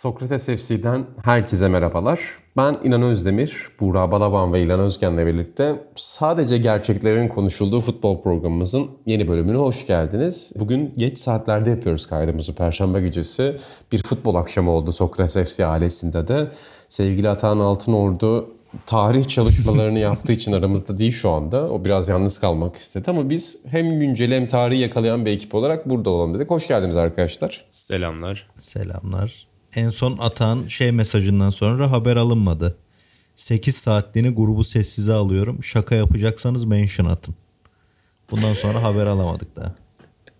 Sokrates FC'den herkese merhabalar. Ben İnan Özdemir, Buğra Balaban ve İlan Özgen'le birlikte sadece gerçeklerin konuşulduğu futbol programımızın yeni bölümüne hoş geldiniz. Bugün geç saatlerde yapıyoruz kaydımızı. Perşembe gecesi bir futbol akşamı oldu Sokrates FC ailesinde de. Sevgili Atahan Altınordu tarih çalışmalarını yaptığı için aramızda değil şu anda. O biraz yalnız kalmak istedi ama biz hem günceli hem tarihi yakalayan bir ekip olarak burada olalım dedik. Hoş geldiniz arkadaşlar. Selamlar. Selamlar. En son atan şey mesajından sonra haber alınmadı. 8 saatliğini grubu sessize alıyorum. Şaka yapacaksanız mention atın. Bundan sonra haber alamadık daha.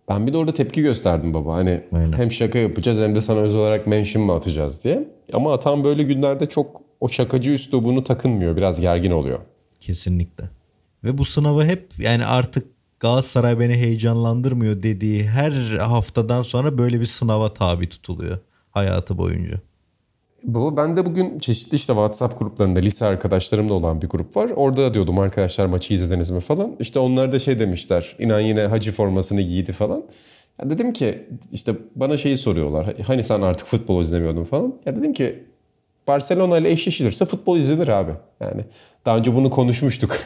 Ben bir de orada tepki gösterdim baba. Hani Aynen. hem şaka yapacağız hem de sana özel olarak mention mı atacağız diye. Ama Atan böyle günlerde çok o şakacı üslubunu takınmıyor. Biraz gergin oluyor. Kesinlikle. Ve bu sınavı hep yani artık Galatasaray beni heyecanlandırmıyor dediği her haftadan sonra böyle bir sınava tabi tutuluyor hayatı boyunca. Bu ben de bugün çeşitli işte WhatsApp gruplarında lise arkadaşlarımla olan bir grup var. Orada diyordum arkadaşlar maçı izlediniz mi falan. İşte onlar da şey demişler. İnan yine hacı formasını giydi falan. Ya dedim ki işte bana şeyi soruyorlar. Hani sen artık futbol izlemiyordun falan. Ya dedim ki Barcelona ile eşleşilirse futbol izlenir abi. Yani daha önce bunu konuşmuştuk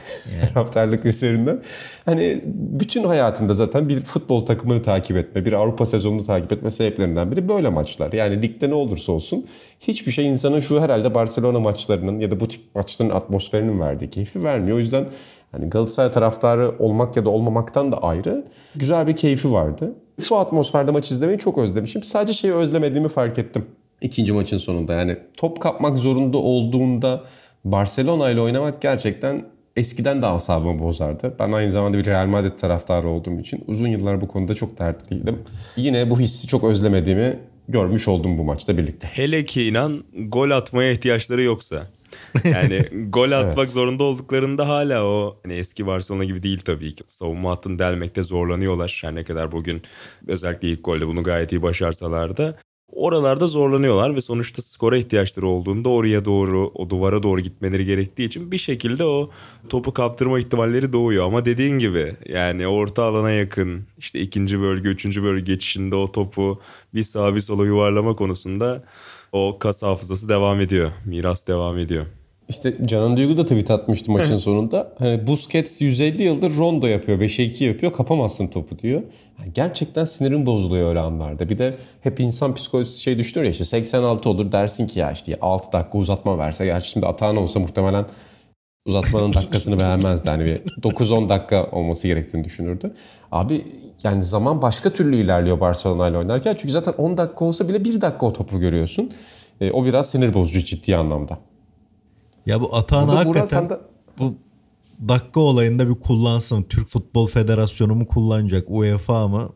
taraftarlık üzerinden. Hani bütün hayatında zaten bir futbol takımını takip etme, bir Avrupa sezonunu takip etme sebeplerinden biri böyle maçlar. Yani ligde ne olursa olsun hiçbir şey insanın şu herhalde Barcelona maçlarının ya da bu tip maçların atmosferinin verdiği keyfi vermiyor. O yüzden hani Galatasaray taraftarı olmak ya da olmamaktan da ayrı güzel bir keyfi vardı. Şu atmosferde maç izlemeyi çok özlemişim. Sadece şeyi özlemediğimi fark ettim ikinci maçın sonunda. Yani top kapmak zorunda olduğunda Barcelona ile oynamak gerçekten eskiden de asabımı bozardı. Ben aynı zamanda bir Real Madrid taraftarı olduğum için uzun yıllar bu konuda çok dertliydim. Yine bu hissi çok özlemediğimi görmüş oldum bu maçta birlikte. Hele ki inan gol atmaya ihtiyaçları yoksa. Yani gol atmak Evet. zorunda olduklarında hala o hani eski Barcelona gibi değil tabii ki. Savunma hattını delmekte zorlanıyorlar. Her ne kadar bugün özellikle ilk golde bunu gayet iyi başarsalar da. Oralarda zorlanıyorlar ve sonuçta skora ihtiyaçları olduğunda oraya doğru, o duvara doğru gitmeleri gerektiği için bir şekilde o topu kaptırma ihtimalleri doğuyor. Ama dediğin gibi yani orta alana yakın işte ikinci bölge, üçüncü bölge geçişinde o topu bir sağa bir sola yuvarlama konusunda o kas hafızası devam ediyor. Miras devam ediyor. İşte Canan Duygu da tweet atmıştı maçın sonunda. Hani Busquets 150 yıldır rondo yapıyor. 5'e 2 yapıyor. Kapamazsın topu diyor. Yani gerçekten sinirim bozuluyor öyle anlarda. Bir de hep insan psikolojisi şey düşünüyor ya işte 86 olur dersin ki ya işte 6 dakika uzatma verse. Gerçi şimdi Atahan olsa muhtemelen uzatmanın dakikasını beğenmezdi. Hani bir 9-10 dakika olması gerektiğini düşünürdü. Abi yani zaman başka türlü ilerliyor Barcelona ile oynarken. Çünkü zaten 10 dakika olsa bile 1 dakika o topu görüyorsun. E, o biraz sinir bozucu ciddi anlamda. Ya bu Atahan Burada hakikaten sen de- bu dakika olayında bir kullansın. Türk Futbol Federasyonu mu kullanacak UEFA mı?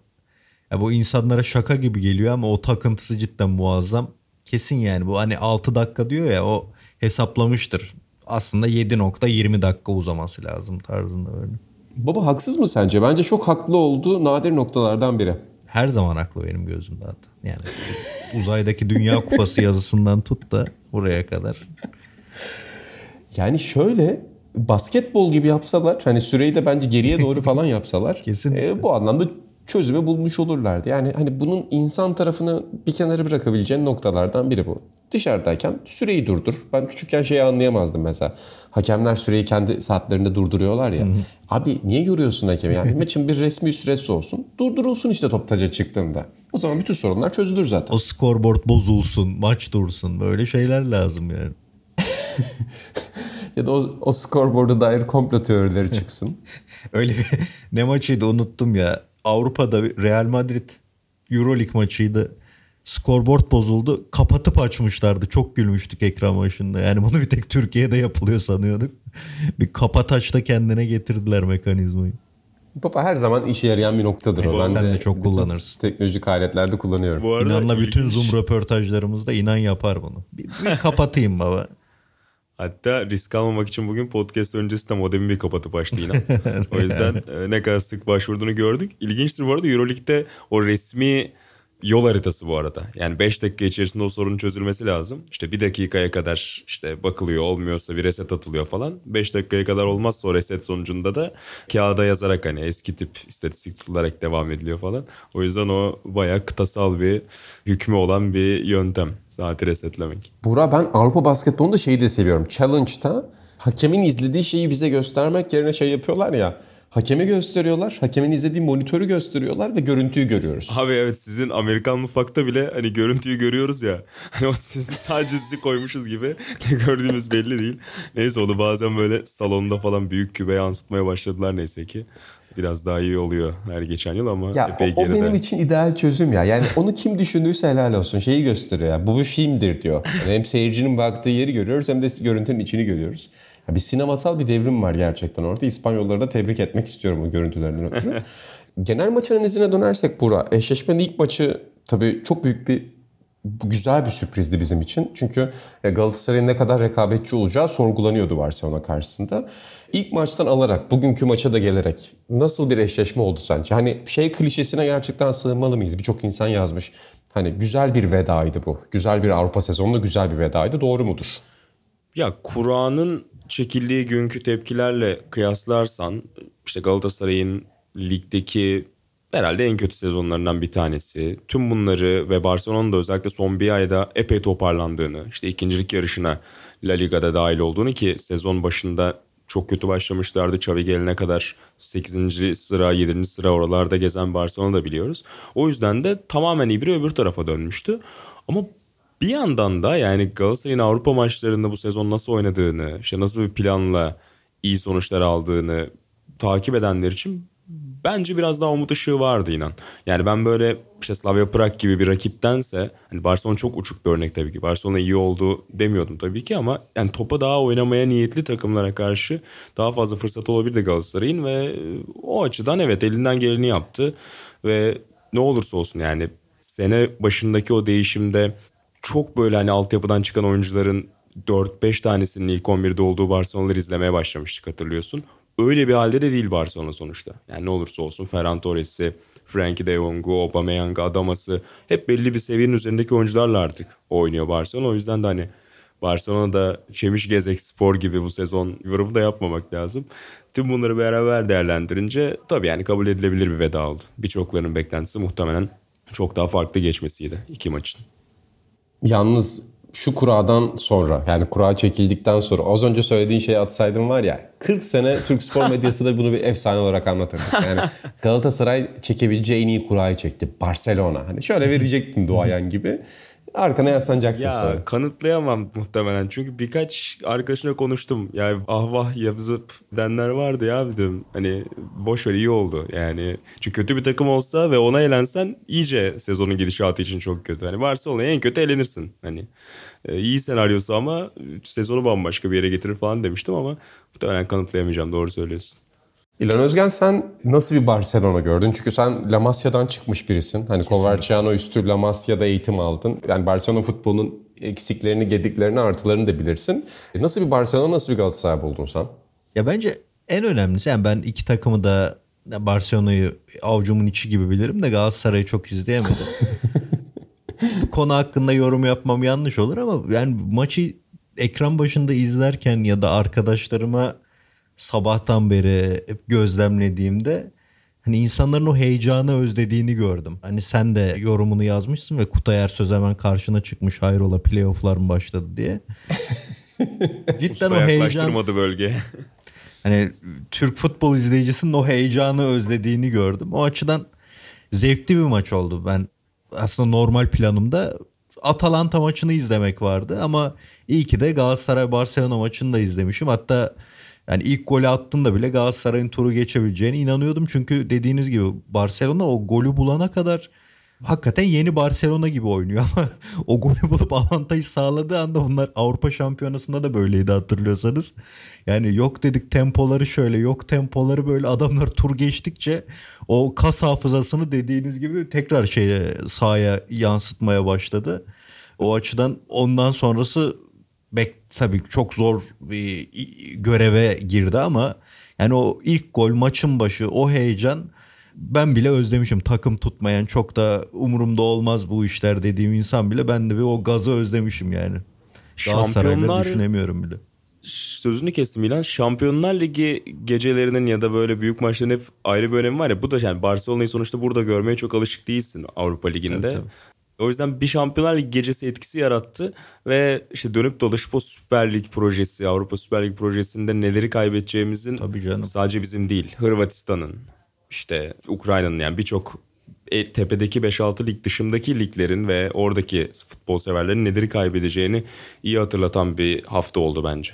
Ya bu insanlara şaka gibi geliyor ama o takıntısı cidden muazzam. Kesin yani bu hani 6 dakika diyor ya o hesaplamıştır. Aslında 7.20 dakika uzaması lazım tarzında böyle. Baba haksız mı sence? Bence çok haklı olduğu nadir noktalardan biri. Her zaman haklı benim gözümde hatta. Yani uzaydaki Dünya Kupası yazısından tut da buraya kadar. Yani şöyle basketbol gibi yapsalar hani süreyi de bence geriye doğru falan yapsalar Kesinlikle. e, bu anlamda çözümü bulmuş olurlardı. Yani hani bunun insan tarafını bir kenara bırakabileceğin noktalardan biri bu. Dışarıdayken süreyi durdur. Ben küçükken şeyi anlayamazdım mesela. Hakemler süreyi kendi saatlerinde durduruyorlar ya. Abi niye yoruyorsun hakemi? Yani maçın bir resmi süresi olsun. Durdurulsun işte top taca çıktığında. O zaman bütün sorunlar çözülür zaten. O scoreboard bozulsun, maç dursun böyle şeyler lazım yani. Ya da o, o scoreboard'a dair komplo teorileri çıksın. Öyle bir ne maçıydı unuttum ya. Avrupa'da Real Madrid Euroleague maçıydı. Scoreboard bozuldu. Kapatıp açmışlardı. Çok gülmüştük ekran başında. Yani bunu bir tek Türkiye'de yapılıyor sanıyorduk. Bir kapat açta kendine getirdiler mekanizmayı. Baba her zaman işe yarayan bir noktadır o. Ben Sen de çok bütün kullanırsın. Teknolojik aletlerde kullanıyorum. Bu arada İnanla bütün ilginç. Zoom röportajlarımızda inan yapar bunu. Bir, bir kapatayım baba. Hatta risk almamak için bugün podcast öncesi de modemi bir kapatıp açtı yine. o yüzden e, ne kadar sık başvurduğunu gördük. İlginçtir bu arada Euroleague'de o resmi yol haritası bu arada. Yani 5 dakika içerisinde o sorunun çözülmesi lazım. İşte bir dakikaya kadar işte bakılıyor olmuyorsa bir reset atılıyor falan. 5 dakikaya kadar olmazsa o reset sonucunda da kağıda yazarak hani eski tip istatistik tutularak devam ediliyor falan. O yüzden o bayağı kıtasal bir hükmü olan bir yöntem saati resetlemek. Bura ben Avrupa basketbolunda şeyi de seviyorum. Challenge'da hakemin izlediği şeyi bize göstermek yerine şey yapıyorlar ya Hakemi gösteriyorlar. Hakemin izlediği monitörü gösteriyorlar ve görüntüyü görüyoruz. Abi evet sizin Amerikan mutfakta bile hani görüntüyü görüyoruz ya. Hani o sizin sadece sizi koymuşuz gibi ne gördüğümüz belli değil. Neyse onu bazen böyle salonda falan büyük kübe yansıtmaya başladılar neyse ki. Biraz daha iyi oluyor her geçen yıl ama ya, epey o, geride. o benim için ideal çözüm ya. Yani onu kim düşündüyse helal olsun. Şeyi gösteriyor ya. Bu bir filmdir diyor. Yani hem seyircinin baktığı yeri görüyoruz hem de görüntünün içini görüyoruz. Ya bir sinemasal bir devrim var gerçekten orada. İspanyolları da tebrik etmek istiyorum o görüntülerinden ötürü. Genel maç analizine dönersek Bura, eşleşmenin ilk maçı tabii çok büyük bir güzel bir sürprizdi bizim için. Çünkü e, Galatasaray'ın ne kadar rekabetçi olacağı sorgulanıyordu Barcelona karşısında. İlk maçtan alarak, bugünkü maça da gelerek nasıl bir eşleşme oldu sence? Hani şey klişesine gerçekten sığınmalı mıyız? Birçok insan yazmış. Hani güzel bir vedaydı bu. Güzel bir Avrupa sezonunda güzel bir vedaydı. Doğru mudur? Ya Kur'an'ın çekildiği günkü tepkilerle kıyaslarsan işte Galatasaray'ın ligdeki herhalde en kötü sezonlarından bir tanesi. Tüm bunları ve Barcelona'nın da özellikle son bir ayda epey toparlandığını, işte ikincilik yarışına La Liga'da dahil olduğunu ki sezon başında çok kötü başlamışlardı. Xavi gelene kadar 8. sıra, 7. sıra oralarda gezen Barcelona'da biliyoruz. O yüzden de tamamen ibri öbür tarafa dönmüştü. Ama bir yandan da yani Galatasaray'ın Avrupa maçlarında bu sezon nasıl oynadığını, işte nasıl bir planla iyi sonuçlar aldığını takip edenler için bence biraz daha umut ışığı vardı inan. Yani ben böyle işte Slavia Prag gibi bir rakiptense hani Barcelona çok uçuk bir örnek tabii ki. Barcelona iyi oldu demiyordum tabii ki ama yani topa daha oynamaya niyetli takımlara karşı daha fazla fırsat olabilirdi Galatasaray'ın ve o açıdan evet elinden geleni yaptı ve ne olursa olsun yani sene başındaki o değişimde çok böyle hani altyapıdan çıkan oyuncuların 4-5 tanesinin ilk 11'de olduğu Barcelona'ları izlemeye başlamıştık hatırlıyorsun. Öyle bir halde de değil Barcelona sonuçta. Yani ne olursa olsun Ferran Torres'i, Frankie de Jong'u, Aubameyang'ı, Adamas'ı hep belli bir seviyenin üzerindeki oyuncularla artık oynuyor Barcelona. O yüzden de hani Barcelona'da Çemiş Gezek Spor gibi bu sezon yorumu da yapmamak lazım. Tüm bunları beraber değerlendirince tabii yani kabul edilebilir bir veda oldu. Birçoklarının beklentisi muhtemelen çok daha farklı geçmesiydi iki maçın. Yalnız şu kuradan sonra yani kura çekildikten sonra az önce söylediğin şeyi atsaydım var ya 40 sene Türk spor medyası da bunu bir efsane olarak anlatırdı. Yani Galatasaray çekebileceği en iyi kurayı çekti. Barcelona. Hani şöyle verecektin duayen gibi. Arkana yaslanacaktın ya, sonra. Kanıtlayamam muhtemelen. Çünkü birkaç arkadaşına konuştum. Yani ah vah yazıp denler vardı ya dedim. Hani boş ver iyi oldu. Yani çünkü kötü bir takım olsa ve ona elensen iyice sezonun gidişatı için çok kötü. Hani varsa olay en kötü elenirsin. Hani e, iyi senaryosu ama sezonu bambaşka bir yere getirir falan demiştim ama muhtemelen kanıtlayamayacağım. Doğru söylüyorsun. İlhan Özgen sen nasıl bir Barcelona gördün? Çünkü sen La Masia'dan çıkmış birisin. Hani Coverciano üstü La Masia'da eğitim aldın. Yani Barcelona futbolunun eksiklerini, gediklerini, artılarını da bilirsin. E, nasıl bir Barcelona, nasıl bir Galatasaray buldun sen? Ya bence en önemlisi yani ben iki takımı da Barcelona'yı avucumun içi gibi bilirim de Galatasaray'ı çok izleyemedim. konu hakkında yorum yapmam yanlış olur ama yani maçı ekran başında izlerken ya da arkadaşlarıma sabahtan beri hep gözlemlediğimde hani insanların o heyecanı özlediğini gördüm. Hani sen de yorumunu yazmışsın ve Kutay Ersöz hemen karşına çıkmış hayrola playofflar mı başladı diye. Cidden o heyecan bölge. hani Türk futbol izleyicisinin o heyecanı özlediğini gördüm. O açıdan zevkli bir maç oldu. Ben aslında normal planımda Atalanta maçını izlemek vardı ama iyi ki de Galatasaray Barcelona maçını da izlemişim. Hatta yani ilk golü attığında bile Galatasaray'ın turu geçebileceğine inanıyordum. Çünkü dediğiniz gibi Barcelona o golü bulana kadar hakikaten yeni Barcelona gibi oynuyor ama o golü bulup avantajı sağladığı anda bunlar Avrupa Şampiyonası'nda da böyleydi hatırlıyorsanız. Yani yok dedik tempoları şöyle yok tempoları böyle adamlar tur geçtikçe o kas hafızasını dediğiniz gibi tekrar şeye sahaya yansıtmaya başladı. O açıdan ondan sonrası Bek tabii çok zor bir göreve girdi ama yani o ilk gol maçın başı o heyecan ben bile özlemişim. Takım tutmayan çok da umurumda olmaz bu işler dediğim insan bile ben de bir o gazı özlemişim yani. Şampiyonlar düşünemiyorum bile. Sözünü kestim İlan. Şampiyonlar Ligi gecelerinin ya da böyle büyük maçların hep ayrı bir önemi var ya. Bu da yani Barcelona'yı sonuçta burada görmeye çok alışık değilsin Avrupa Ligi'nde. Evet, o yüzden bir Şampiyonlar Ligi gecesi etkisi yarattı ve işte dönüp dolaşıp o Süper Lig projesi, Avrupa Süper Lig projesinde neleri kaybedeceğimizin sadece bizim değil, Hırvatistan'ın, işte Ukrayna'nın yani birçok e, tepedeki 5-6 lig dışındaki liglerin ve oradaki futbol severlerin neleri kaybedeceğini iyi hatırlatan bir hafta oldu bence.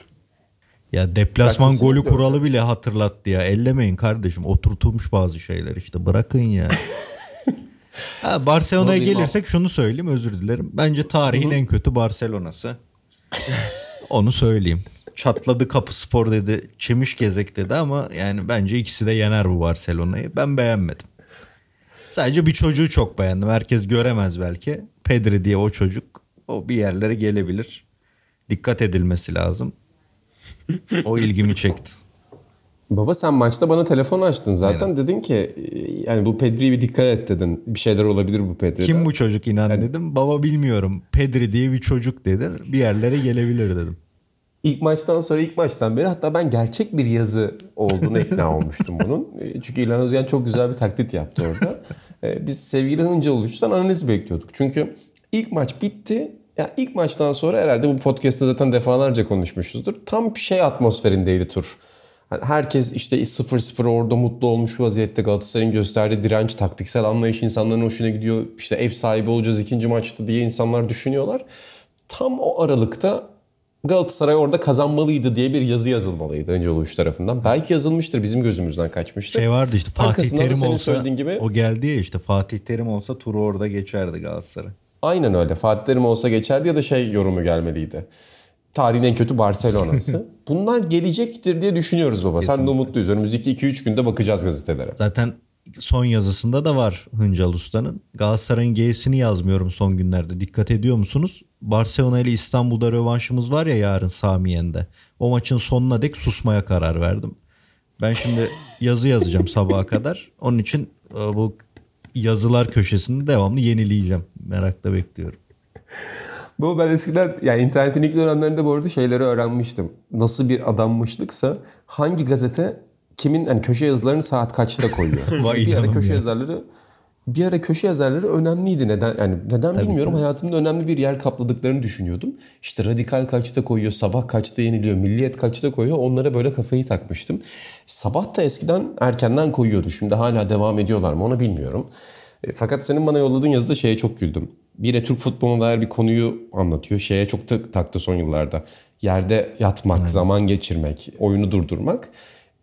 Ya deplasman golü kuralı bile hatırlattı ya. Ellemeyin kardeşim. Oturtulmuş bazı şeyler işte. Bırakın ya. ha, Barcelona'ya gelirsek şunu söyleyeyim özür dilerim. Bence tarihin en kötü Barcelona'sı. Onu söyleyeyim. Çatladı kapı spor dedi. Çemiş gezek dedi ama yani bence ikisi de yener bu Barcelona'yı. Ben beğenmedim. Sadece bir çocuğu çok beğendim. Herkes göremez belki. Pedri diye o çocuk o bir yerlere gelebilir. Dikkat edilmesi lazım. O ilgimi çekti. Baba sen maçta bana telefon açtın zaten Aynen. dedin ki yani bu Pedri'ye bir dikkat et dedin. Bir şeyler olabilir bu Pedri'de. Kim bu çocuk inan yani, dedim. Baba bilmiyorum. Pedri diye bir çocuk dedi. Bir yerlere gelebilir dedim. İlk maçtan sonra ilk maçtan beri hatta ben gerçek bir yazı olduğunu ikna olmuştum bunun. E, çünkü İlhan Özgen çok güzel bir taklit yaptı orada. E, biz sevgili Hınca oluştan analiz bekliyorduk. Çünkü ilk maç bitti. Ya ilk maçtan sonra herhalde bu podcast'te zaten defalarca konuşmuşuzdur. Tam bir şey atmosferindeydi tur. Yani herkes işte 0-0 orada mutlu olmuş vaziyette Galatasaray'ın gösterdiği direnç, taktiksel anlayış insanların hoşuna gidiyor. İşte ev sahibi olacağız ikinci maçta diye insanlar düşünüyorlar. Tam o aralıkta Galatasaray orada kazanmalıydı diye bir yazı yazılmalıydı önce oluş tarafından. Belki yazılmıştır bizim gözümüzden kaçmıştır. Şey vardı işte Fatih Arkasından Terim olsa gibi, o geldi ya işte Fatih Terim olsa turu orada geçerdi Galatasaray. Aynen öyle Fatih Terim olsa geçerdi ya da şey yorumu gelmeliydi. Tarihin en kötü Barcelona'sı. Bunlar gelecektir diye düşünüyoruz baba. Kesinlikle. Sen de umutluyuz. Önümüzdeki 2-3 günde bakacağız gazetelere. Zaten son yazısında da var Hıncal Usta'nın. Galatasaray'ın G'sini yazmıyorum son günlerde. Dikkat ediyor musunuz? Barcelona ile İstanbul'da rövanşımız var ya yarın Samiyen'de. O maçın sonuna dek susmaya karar verdim. Ben şimdi yazı yazacağım sabaha kadar. Onun için e, bu yazılar köşesini devamlı yenileyeceğim. Merakla bekliyorum. Bu ben eskiden yani internetin ilk dönemlerinde bu arada şeyleri öğrenmiştim. Nasıl bir adammışlıksa hangi gazete kimin hani köşe yazılarını saat kaçta koyuyor. Vay bir ara köşe ya. yazarları bir ara köşe yazarları önemliydi. Neden yani neden tabii, bilmiyorum. Tabii. Hayatımda önemli bir yer kapladıklarını düşünüyordum. İşte radikal kaçta koyuyor, sabah kaçta yeniliyor, milliyet kaçta koyuyor. Onlara böyle kafayı takmıştım. Sabah da eskiden erkenden koyuyordu. Şimdi hala devam ediyorlar mı onu bilmiyorum. E, fakat senin bana yolladığın yazıda şeye çok güldüm. De Türk futboluna dair bir konuyu anlatıyor. Şeye çok taktı son yıllarda. Yerde yatmak, hmm. zaman geçirmek, oyunu durdurmak.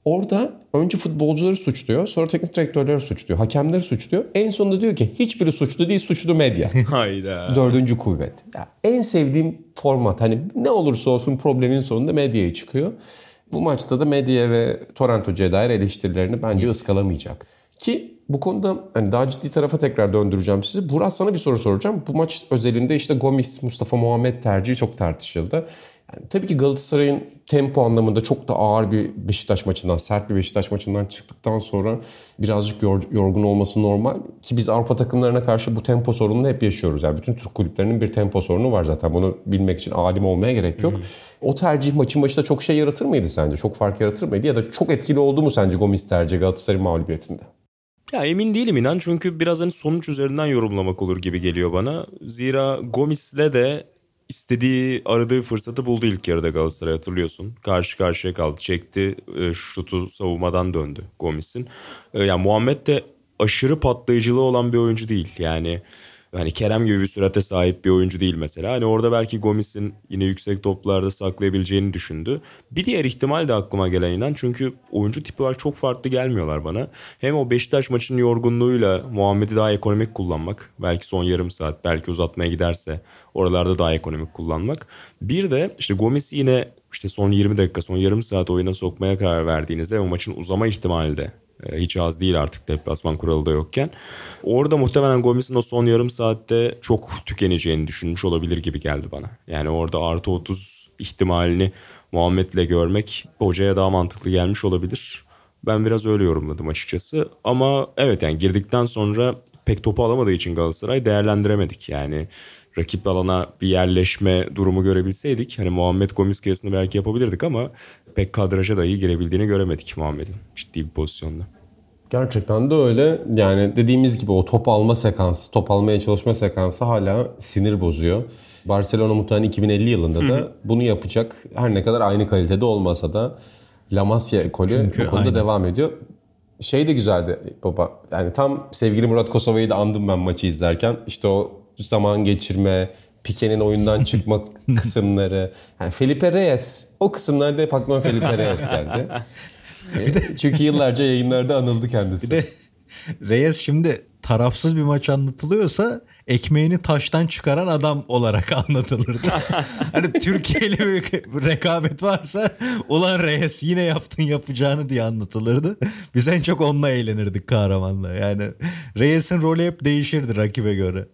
Orada önce futbolcuları suçluyor, sonra teknik direktörleri suçluyor, hakemleri suçluyor. En sonunda diyor ki hiçbiri suçlu değil, suçlu medya. Hayda. Dördüncü kuvvet. Ya en sevdiğim format hani ne olursa olsun problemin sonunda medyaya çıkıyor. Bu maçta da medya ve Toronto'ya dair eleştirilerini bence ıskalamayacak. Ki bu konuda hani daha ciddi tarafa tekrar döndüreceğim sizi. Burak sana bir soru soracağım. Bu maç özelinde işte Gomis, Mustafa Muhammed tercihi çok tartışıldı. Yani tabii ki Galatasaray'ın tempo anlamında çok da ağır bir Beşiktaş maçından, sert bir Beşiktaş maçından çıktıktan sonra birazcık yorgun olması normal. Ki biz Avrupa takımlarına karşı bu tempo sorununu hep yaşıyoruz. Yani bütün Türk kulüplerinin bir tempo sorunu var zaten. Bunu bilmek için alim olmaya gerek yok. Hı hı. O tercih maçın başında çok şey yaratır mıydı sence? Çok fark yaratır mıydı? Ya da çok etkili oldu mu sence Gomis tercihi Galatasaray mağlubiyetinde? Ya emin değilim inan çünkü biraz hani sonuç üzerinden yorumlamak olur gibi geliyor bana. Zira Gomis'le de istediği aradığı fırsatı buldu ilk yarıda Galatasaray hatırlıyorsun. Karşı karşıya kaldı. Çekti e, şutu savunmadan döndü Gomis'in. E, yani Muhammed de aşırı patlayıcılığı olan bir oyuncu değil. Yani hani Kerem gibi bir sürate sahip bir oyuncu değil mesela. Hani orada belki Gomis'in yine yüksek toplarda saklayabileceğini düşündü. Bir diğer ihtimal de aklıma gelen inan çünkü oyuncu tipi var çok farklı gelmiyorlar bana. Hem o Beşiktaş maçının yorgunluğuyla Muhammed'i daha ekonomik kullanmak. Belki son yarım saat belki uzatmaya giderse oralarda daha ekonomik kullanmak. Bir de işte Gomis'i yine işte son 20 dakika son yarım saat oyuna sokmaya karar verdiğinizde o maçın uzama ihtimali de hiç az değil artık deplasman kuralı da yokken. Orada muhtemelen Gomis'in o son yarım saatte çok tükeneceğini düşünmüş olabilir gibi geldi bana. Yani orada artı 30 ihtimalini Muhammed'le görmek hocaya daha mantıklı gelmiş olabilir. Ben biraz öyle yorumladım açıkçası. Ama evet yani girdikten sonra pek topu alamadığı için Galatasaray değerlendiremedik. Yani rakip alana bir yerleşme durumu görebilseydik hani Muhammed Gomis kıyasını belki yapabilirdik ama pek kadraja dahi girebildiğini göremedik Muhammed'in ciddi bir pozisyonda. Gerçekten de öyle. Yani dediğimiz gibi o top alma sekansı, top almaya çalışma sekansı hala sinir bozuyor. Barcelona muhtemelen 2050 yılında da bunu yapacak. Her ne kadar aynı kalitede olmasa da La Masia ekolü Çünkü bu konuda aynen. devam ediyor. Şey de güzeldi baba. Yani tam sevgili Murat Kosova'yı da andım ben maçı izlerken. İşte o zaman geçirme, Pique'nin oyundan çıkma kısımları. Yani Felipe Reyes. O kısımlarda hep aklıma Felipe Reyes geldi. E, Çünkü yıllarca yayınlarda anıldı kendisi. Bir de Reyes şimdi tarafsız bir maç anlatılıyorsa ekmeğini taştan çıkaran adam olarak anlatılırdı. hani Türkiye ile bir rekabet varsa ulan Reyes yine yaptın yapacağını diye anlatılırdı. Biz en çok onunla eğlenirdik kahramanla. Yani Reyes'in rolü hep değişirdi rakibe göre.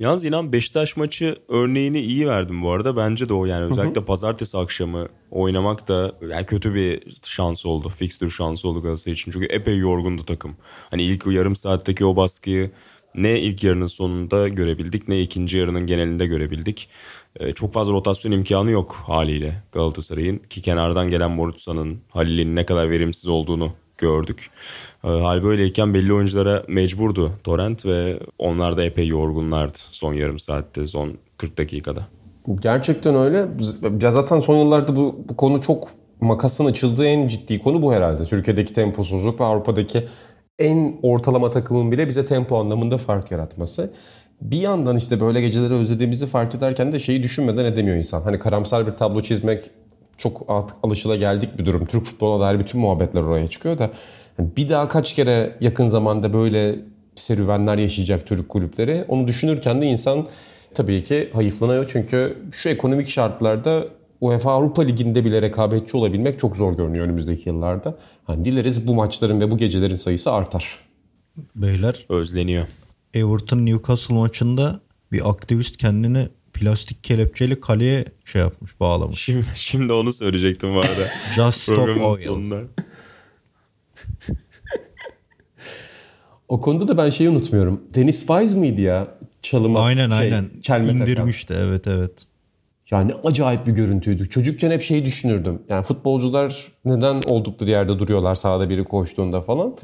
Yalnız inan Beşiktaş maçı örneğini iyi verdim bu arada. Bence de o yani özellikle pazartesi akşamı oynamak da yani kötü bir şans oldu. Fixture şansı oldu Galatasaray için. Çünkü epey yorgundu takım. Hani ilk yarım saatteki o baskıyı ne ilk yarının sonunda görebildik ne ikinci yarının genelinde görebildik. Ee, çok fazla rotasyon imkanı yok haliyle Galatasaray'ın. Ki kenardan gelen Morutsa'nın, Halil'in ne kadar verimsiz olduğunu gördük. Ee, hal böyleyken belli oyunculara mecburdu Torrent ve onlar da epey yorgunlardı son yarım saatte, son 40 dakikada. Gerçekten öyle. Ya zaten son yıllarda bu, bu konu çok makasın açıldığı en ciddi konu bu herhalde. Türkiye'deki temposuzluk ve Avrupa'daki en ortalama takımın bile bize tempo anlamında fark yaratması. Bir yandan işte böyle geceleri özlediğimizi fark ederken de şeyi düşünmeden edemiyor insan. Hani karamsar bir tablo çizmek çok artık alışılageldik bir durum. Türk futboluna dair bütün muhabbetler oraya çıkıyor da hani bir daha kaç kere yakın zamanda böyle serüvenler yaşayacak Türk kulüpleri onu düşünürken de insan tabii ki hayıflanıyor. Çünkü şu ekonomik şartlarda UEFA Avrupa Ligi'nde bile rekabetçi olabilmek çok zor görünüyor önümüzdeki yıllarda. Hani dileriz bu maçların ve bu gecelerin sayısı artar. Beyler Özleniyor. Everton Newcastle maçında bir aktivist kendini plastik kelepçeli kaleye şey yapmış bağlamış. Şimdi, şimdi onu söyleyecektim bu arada. Just stop oil. sonunda. O konuda da ben şeyi unutmuyorum. Deniz Faiz miydi ya? Çalıma Aynen şey, aynen. çelme takan. İndirmişti evet evet. Yani acayip bir görüntüydü. Çocukken hep şeyi düşünürdüm. Yani futbolcular neden oldukları yerde duruyorlar sahada biri koştuğunda falan.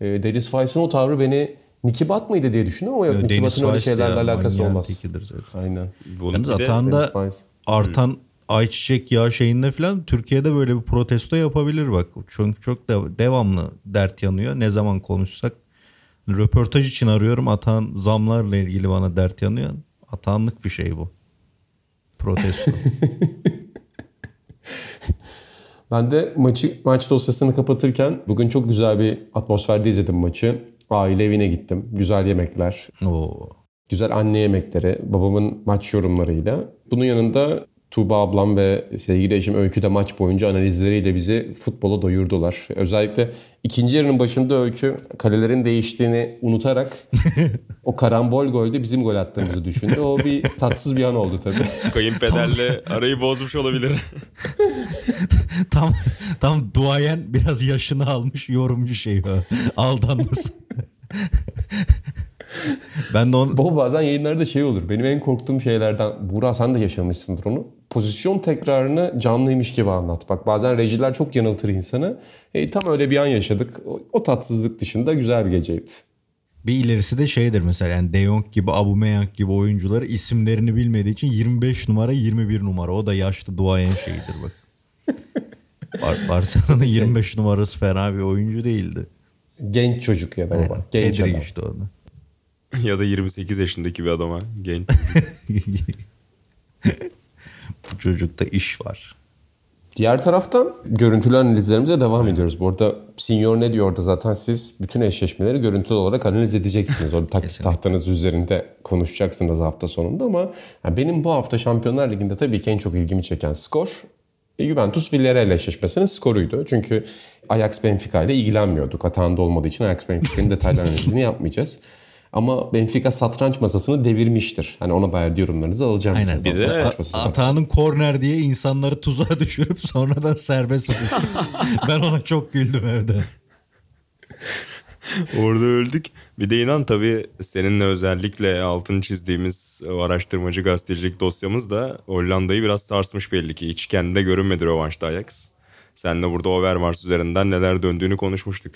E, Deniz Faiz'in o tavrı beni Nikibat mıydı diye düşünüyorum ama yok Deniz Nikibat'ın öyle şeylerle ya, alakası olmaz. tekidir zaten. Aynen. Bunun Yalnız bir de Atan Deniz da Faiz. artan ayçiçek yağı şeyinde falan Türkiye'de böyle bir protesto yapabilir bak. Çünkü çok da devamlı dert yanıyor. Ne zaman konuşsak röportaj için arıyorum. Atan zamlarla ilgili bana dert yanıyor. Atanlık bir şey bu. Protesto. Ben de maçı maç dosyasını kapatırken bugün çok güzel bir atmosferde izledim maçı. Aile evine gittim. Güzel yemekler, Oo. güzel anne yemekleri, babamın maç yorumlarıyla. Bunun yanında Tuğba ablam ve sevgili eşim Öykü de maç boyunca analizleriyle bizi futbola doyurdular. Özellikle ikinci yarının başında Öykü kalelerin değiştiğini unutarak o karambol golde bizim gol attığımızı düşündü. O bir tatsız bir an oldu tabii. Kayınpederle arayı bozmuş olabilir. tam tam duayen biraz yaşını almış yorumcu şey o. Aldanması. ben de onu Baba bazen yayınlarda şey olur. Benim en korktuğum şeylerden, Buğra sen de yaşamışsındır onu. Pozisyon tekrarını canlıymış gibi anlat. Bak bazen rejiler çok yanıltır insanı. E, tam öyle bir an yaşadık. O, o tatsızlık dışında güzel bir geceydi. bir ilerisi de şeydir mesela yani De Jong gibi Aubameyang gibi oyuncuları isimlerini bilmediği için 25 numara 21 numara o da yaşlı duayen şeyidir bak. Bar- Barcelona'nın 25 numarası fena bir oyuncu değildi. Genç çocuk ya da baba. Genç adam. işte o da. ya da 28 yaşındaki bir adama genç. Çocukta iş var. Diğer taraftan görüntülü analizlerimize devam ediyoruz. Bu arada Senior ne diyor orada zaten siz bütün eşleşmeleri görüntülü olarak analiz edeceksiniz. Orada taktik tahtanız üzerinde konuşacaksınız hafta sonunda ama yani benim bu hafta Şampiyonlar Ligi'nde tabii ki en çok ilgimi çeken skor e, Juventus Villarreal eşleşmesinin skoruydu. Çünkü Ajax Benfica ile ilgilenmiyorduk. Hatanda olmadığı için Ajax Benfica'nın detaylı analizini yapmayacağız. Ama Benfica satranç masasını devirmiştir. Hani ona dair yorumlarınızı alacağım. Aynen. Bir de Atağının korner diye insanları tuzağa düşürüp sonradan serbest bırakıyor. ben ona çok güldüm evde. Orada öldük. Bir de inan tabii seninle özellikle altını çizdiğimiz o araştırmacı gazetecilik dosyamız da Hollanda'yı biraz sarsmış belli ki. Hiç kendinde görünmedi rövanşta Ajax. Senle burada Overmars üzerinden neler döndüğünü konuşmuştuk.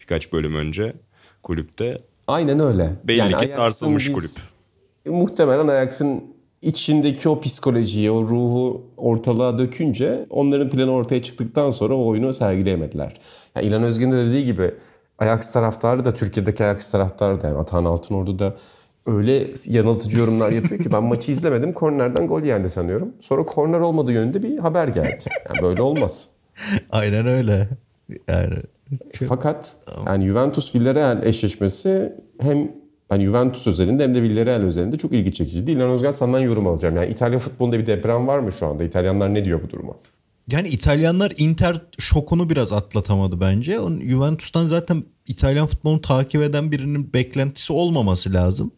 Birkaç bölüm önce kulüpte. Aynen öyle. Belli Yani ki Ajax'ın sarsılmış biz- kulüp. Muhtemelen Ajax'ın içindeki o psikolojiyi, o ruhu ortalığa dökünce onların planı ortaya çıktıktan sonra o oyunu sergileyemediler. Yani İlhan Özgen'in de dediği gibi Ajax taraftarı da Türkiye'deki Ajax taraftarı da yani Atahan Altınordu da öyle yanıltıcı yorumlar yapıyor ki ben maçı izlemedim. Kornerden gol yendi sanıyorum. Sonra korner olmadığı yönünde bir haber geldi. Yani böyle olmaz. Aynen öyle. Yani Fakat yani Juventus Villarreal eşleşmesi hem hani Juventus özelinde hem de Villarreal özelinde çok ilgi çekiciydi. İlhan Özgen senden yorum alacağım. Yani İtalya futbolunda bir deprem var mı şu anda? İtalyanlar ne diyor bu duruma? Yani İtalyanlar Inter şokunu biraz atlatamadı bence. Juventus'tan zaten İtalyan futbolunu takip eden birinin beklentisi olmaması lazım.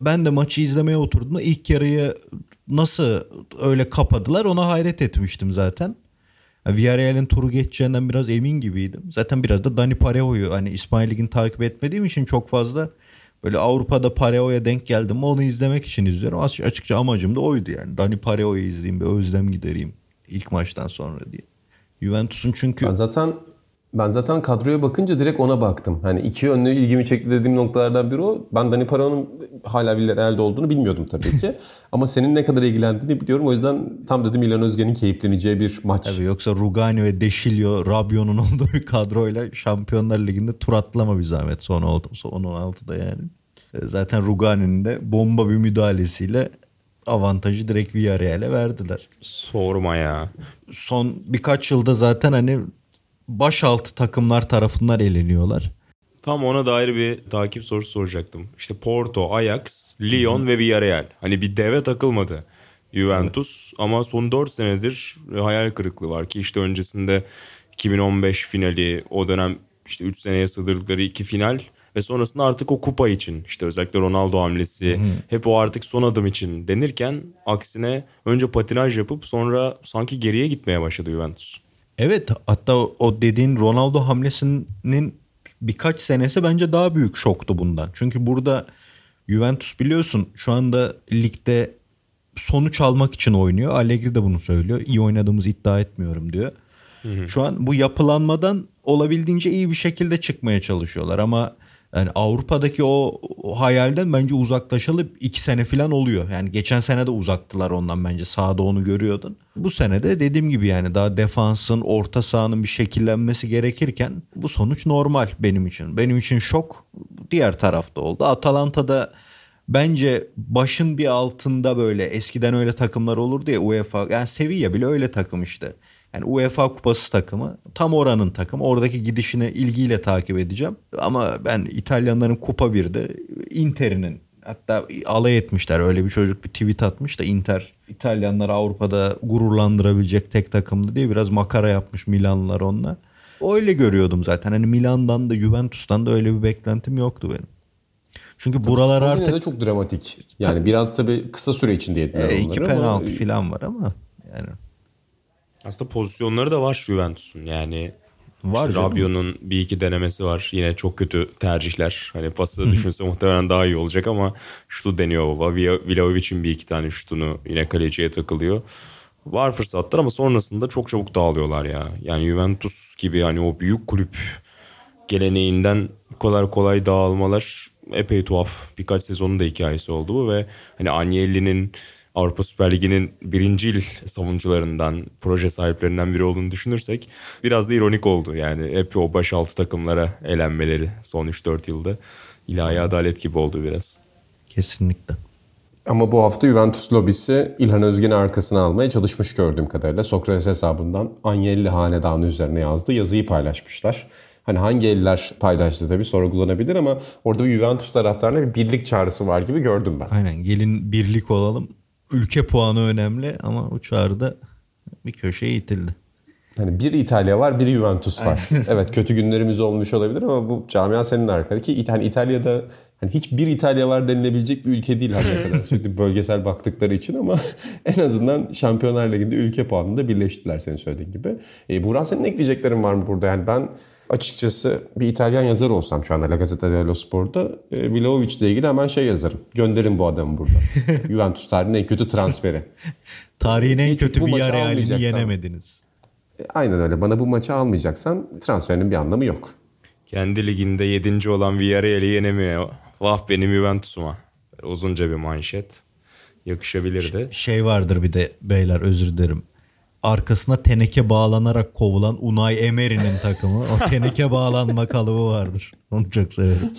Ben de maçı izlemeye oturduğumda ilk yarıyı nasıl öyle kapadılar ona hayret etmiştim zaten. Villarreal'in turu geçeceğinden biraz emin gibiydim. Zaten biraz da Dani Parejo'yu hani İspanya Ligi'ni takip etmediğim için çok fazla böyle Avrupa'da Parejo'ya denk geldim onu izlemek için izliyorum. Aç- Açıkça amacım da oydu yani. Dani Parejo'yu izleyeyim bir özlem gidereyim ilk maçtan sonra diye. Juventus'un çünkü Ben zaten ben zaten kadroya bakınca direkt ona baktım. Hani iki yönlü ilgimi çekti dediğim noktalardan biri o. Ben Dani Para'nın hala Villarreal'de olduğunu bilmiyordum tabii ki. Ama senin ne kadar ilgilendiğini biliyorum. O yüzden tam dedim İlhan Özgen'in keyifleneceği bir maç. Tabii yoksa Rugani ve Deşilio, Rabiot'un olduğu bir kadroyla Şampiyonlar Ligi'nde tur atlama bir zahmet son 16, son 16'da yani. E, Zaten Rugani'nin de bomba bir müdahalesiyle avantajı direkt Villarreal'e verdiler. Sorma ya. Son birkaç yılda zaten hani başaltı takımlar tarafından eleniyorlar. Tam ona dair bir takip sorusu soracaktım. İşte Porto, Ajax, Lyon ve Villarreal. Hani bir deve takılmadı. Juventus ama son 4 senedir hayal kırıklığı var ki işte öncesinde 2015 finali o dönem işte 3 seneye sığdırdıkları iki final ve sonrasında artık o kupa için işte özellikle Ronaldo hamlesi hep o artık son adım için denirken aksine önce patinaj yapıp sonra sanki geriye gitmeye başladı Juventus. Evet hatta o dediğin Ronaldo hamlesinin birkaç senesi bence daha büyük şoktu bundan. Çünkü burada Juventus biliyorsun şu anda ligde sonuç almak için oynuyor. Allegri de bunu söylüyor. İyi oynadığımızı iddia etmiyorum diyor. Şu an bu yapılanmadan olabildiğince iyi bir şekilde çıkmaya çalışıyorlar ama yani Avrupa'daki o, o hayalden bence uzaklaşalı iki sene falan oluyor. Yani geçen sene de uzaktılar ondan bence sahada onu görüyordun. Bu sene de dediğim gibi yani daha defansın orta sahanın bir şekillenmesi gerekirken bu sonuç normal benim için. Benim için şok diğer tarafta oldu. Atalanta'da bence başın bir altında böyle eskiden öyle takımlar olurdu ya UEFA yani Sevilla bile öyle takım işte. Yani UEFA kupası takımı tam oranın takımı. Oradaki gidişini ilgiyle takip edeceğim. Ama ben İtalyanların kupa 1'de Inter'inin hatta alay etmişler. Öyle bir çocuk bir tweet atmış da Inter İtalyanları Avrupa'da gururlandırabilecek tek takımdı diye biraz makara yapmış Milanlılar onunla. Öyle görüyordum zaten. Hani Milan'dan da Juventus'tan da öyle bir beklentim yoktu benim. Çünkü buralar Skor yine artık de çok dramatik. Yani biraz tabii kısa süre içinde yediler e, onları iki ama- penaltı falan var ama yani Aslında pozisyonları da var Juventus'un yani. Var İşte. Rabiot'un bir iki denemesi var. Yine çok kötü tercihler. Hani pası düşünse muhtemelen daha iyi olacak ama şutu deniyor baba. Vlahovic'in bir iki tane şutunu yine kaleciye takılıyor. Var fırsatlar ama sonrasında çok çabuk dağılıyorlar ya. Yani Juventus gibi hani o büyük kulüp geleneğinden kolay kolay dağılmalar epey tuhaf. Birkaç sezonun da hikayesi oldu bu ve hani Agnelli'nin Avrupa Süper Ligi'nin birincil savunucularından, proje sahiplerinden biri olduğunu düşünürsek biraz da ironik oldu. Yani hep o başaltı takımlara elenmeleri son 3-4 yılda ilahi adalet gibi oldu biraz. kesinlikle. Ama bu hafta Juventus lobisi İlhan Özgen'i arkasına almaya çalışmış gördüğüm kadarıyla. Sokrates hesabından Agnelli hanedanı üzerine yazdığı yazıyı paylaşmışlar. Hani hangi eller paylaştı tabii sorgulanabilir ama orada bir Juventus taraftarına bir birlik çağrısı var gibi gördüm ben. Aynen gelin birlik olalım. Ülke puanı önemli ama o çağrıda bir köşeye itildi. Hani bir İtalya var, bir Juventus var. evet kötü günlerimiz olmuş olabilir ama bu camia senin arkada ki hani İtalya'da Hani hiç bir İtalya var denilebilecek bir ülke değil her kadar. Sürekli bölgesel baktıkları için ama en azından Şampiyonlar Ligi'nde ülke puanında birleştiler senin söylediğin gibi. E, Burak senin ekleyeceklerin var mı burada? Yani ben açıkçası bir İtalyan yazar olsam şu anda La Gazzetta dello Sport'ta e, Vlahovic ile ilgili hemen şey yazarım. Gönderin bu adamı burada. Juventus tarihinin en kötü transferi. Tarihin en Hiç kötü maçı Villarreal'ini almayacaksan. yenemediniz. E, aynen öyle. Bana bu maçı almayacaksan transferinin bir anlamı yok. Kendi liginde 7. olan Villarreal'i yenemiyor. Vah benim Juventus'uma. Uzunca bir manşet. Yakışabilirdi. Şey vardır bir de beyler özür dilerim. Arkasına teneke bağlanarak kovulan Unai Emery'nin takımı. O teneke bağlanma kalıbı vardır. Onu çok severim.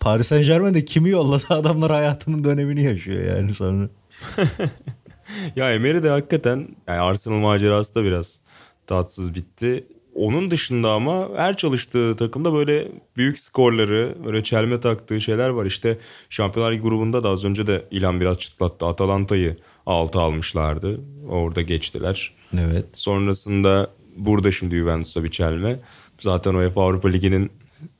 Paris Saint Germain'de kimi yollasa adamlar hayatının dönemini yaşıyor yani sonra. Ya Emery de hakikaten yani Arsenal macerası da biraz tatsız bitti. Onun dışında ama her çalıştığı takımda böyle büyük skorları, böyle çelme taktığı şeyler var. İşte Şampiyonlar Ligi grubunda da az önce de İlhan biraz çıtlattı. Atalanta'yı 6 almışlardı. Orada geçtiler. Evet. Sonrasında burada şimdi Juventus'a bir çelme. Zaten UEFA Avrupa Ligi'nin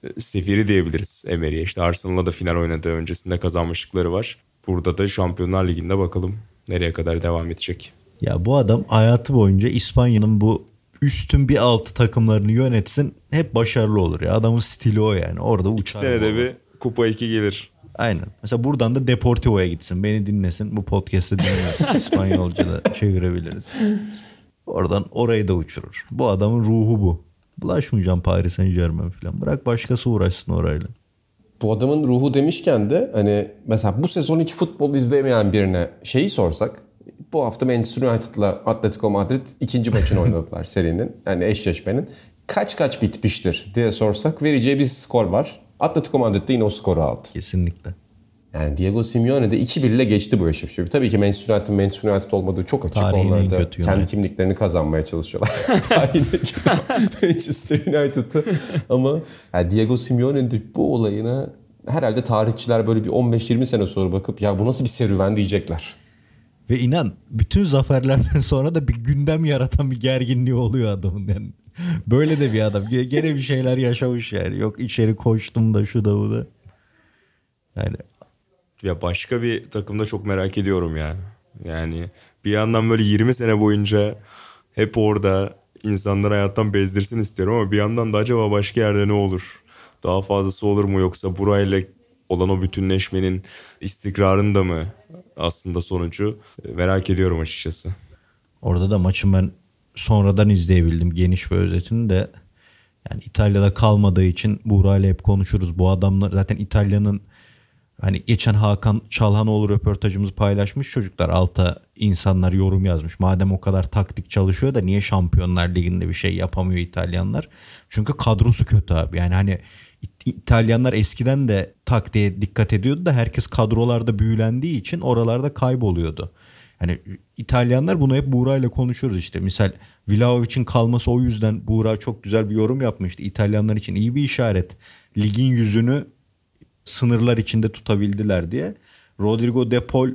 e, sefiri diyebiliriz Emery'e. İşte Arsenal'la da final oynadığı öncesinde kazanmışlıkları var. Burada da Şampiyonlar Ligi'nde bakalım nereye kadar devam edecek. Ya bu adam hayatı boyunca İspanya'nın bu üstün bir altı takımlarını yönetsin hep başarılı olur ya. Adamın stili o yani. Orada İki uçar. senede bu. bir kupa 2 gelir. Aynen. Mesela buradan da Deportivo'ya gitsin. Beni dinlesin. Bu podcast'ı dinlesin. İspanyolca da çevirebiliriz. Oradan orayı da uçurur. Bu adamın ruhu bu. Bulaşmayacağım Paris Saint Germain falan. Bırak başkası uğraşsın orayla. Bu adamın ruhu demişken de hani mesela bu sezon hiç futbol izleyemeyen birine şeyi sorsak bu hafta Manchester United'la Atletico Madrid ikinci maçını oynadılar serinin. Yani eşleşmenin. Kaç kaç bitmiştir diye sorsak vereceği bir skor var. Atletico Madrid de yine o skoru aldı. Kesinlikle. Yani Diego Simeone de 2-1 ile geçti bu eşleşmeyi. Tabii ki Manchester United'ın Manchester United olmadığı çok açık. Tarihin en Onlar da kendi United. kimliklerini kazanmaya çalışıyorlar. Tarihin en kötü Manchester United'ı. Ama yani Diego Simeone'nin de bu olayına herhalde tarihçiler böyle bir 15-20 sene sonra bakıp ya bu nasıl bir serüven diyecekler. Ve inan bütün zaferlerden sonra da bir gündem yaratan bir gerginliği oluyor adamın yani. Böyle de bir adam. Gene bir şeyler yaşamış yani. Yok içeri koştum da şu da bu da. Yani Ya başka bir takımda çok merak ediyorum ya. Yani bir yandan böyle 20 sene boyunca hep orada insanları hayattan bezdirsin istiyorum ama bir yandan da acaba başka yerde ne olur? Daha fazlası olur mu yoksa burayla olan o bütünleşmenin istikrarında mı aslında sonucu merak ediyorum açıkçası. Orada da maçın ben sonradan izleyebildim geniş bir özetini de. Yani İtalya'da kalmadığı için Buğra ile hep konuşuruz. Bu adamlar zaten İtalya'nın hani geçen Hakan Çalhanoğlu röportajımızı paylaşmış çocuklar alta insanlar yorum yazmış. Madem o kadar taktik çalışıyor da niye Şampiyonlar Ligi'nde bir şey yapamıyor İtalyanlar? Çünkü kadrosu kötü abi. Yani hani İtalyanlar eskiden de taktiğe dikkat ediyordu da herkes kadrolarda büyülendiği için oralarda kayboluyordu. Yani İtalyanlar bunu hep Buğra ile konuşuyoruz işte. Misal Vlahovic'in kalması o yüzden Buğra çok güzel bir yorum yapmıştı. İtalyanlar için iyi bir işaret. Ligin yüzünü sınırlar içinde tutabildiler diye. Rodrigo De Paul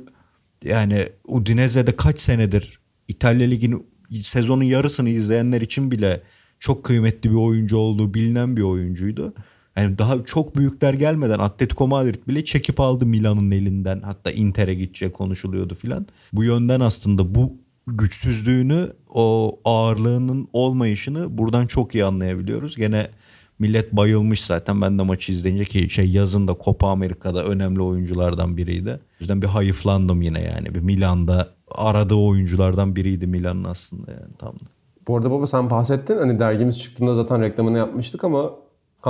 yani Udinese'de kaç senedir İtalya Ligi'nin sezonun yarısını izleyenler için bile çok kıymetli bir oyuncu olduğu bilinen bir oyuncuydu. Yani daha çok büyükler gelmeden Atletico Madrid bile çekip aldı Milan'ın elinden. Hatta Inter'e gidecek konuşuluyordu filan. Bu yönden aslında bu güçsüzlüğünü, o ağırlığının olmayışını buradan çok iyi anlayabiliyoruz. Gene millet bayılmış zaten ben de maçı izleyince ki şey yazın da Copa Amerika'da önemli oyunculardan biriydi. O yüzden bir hayıflandım yine yani. Bir Milan'da aradığı oyunculardan biriydi Milan'ın aslında yani tam da. Bu arada baba sen bahsettin hani dergimiz çıktığında zaten reklamını yapmıştık ama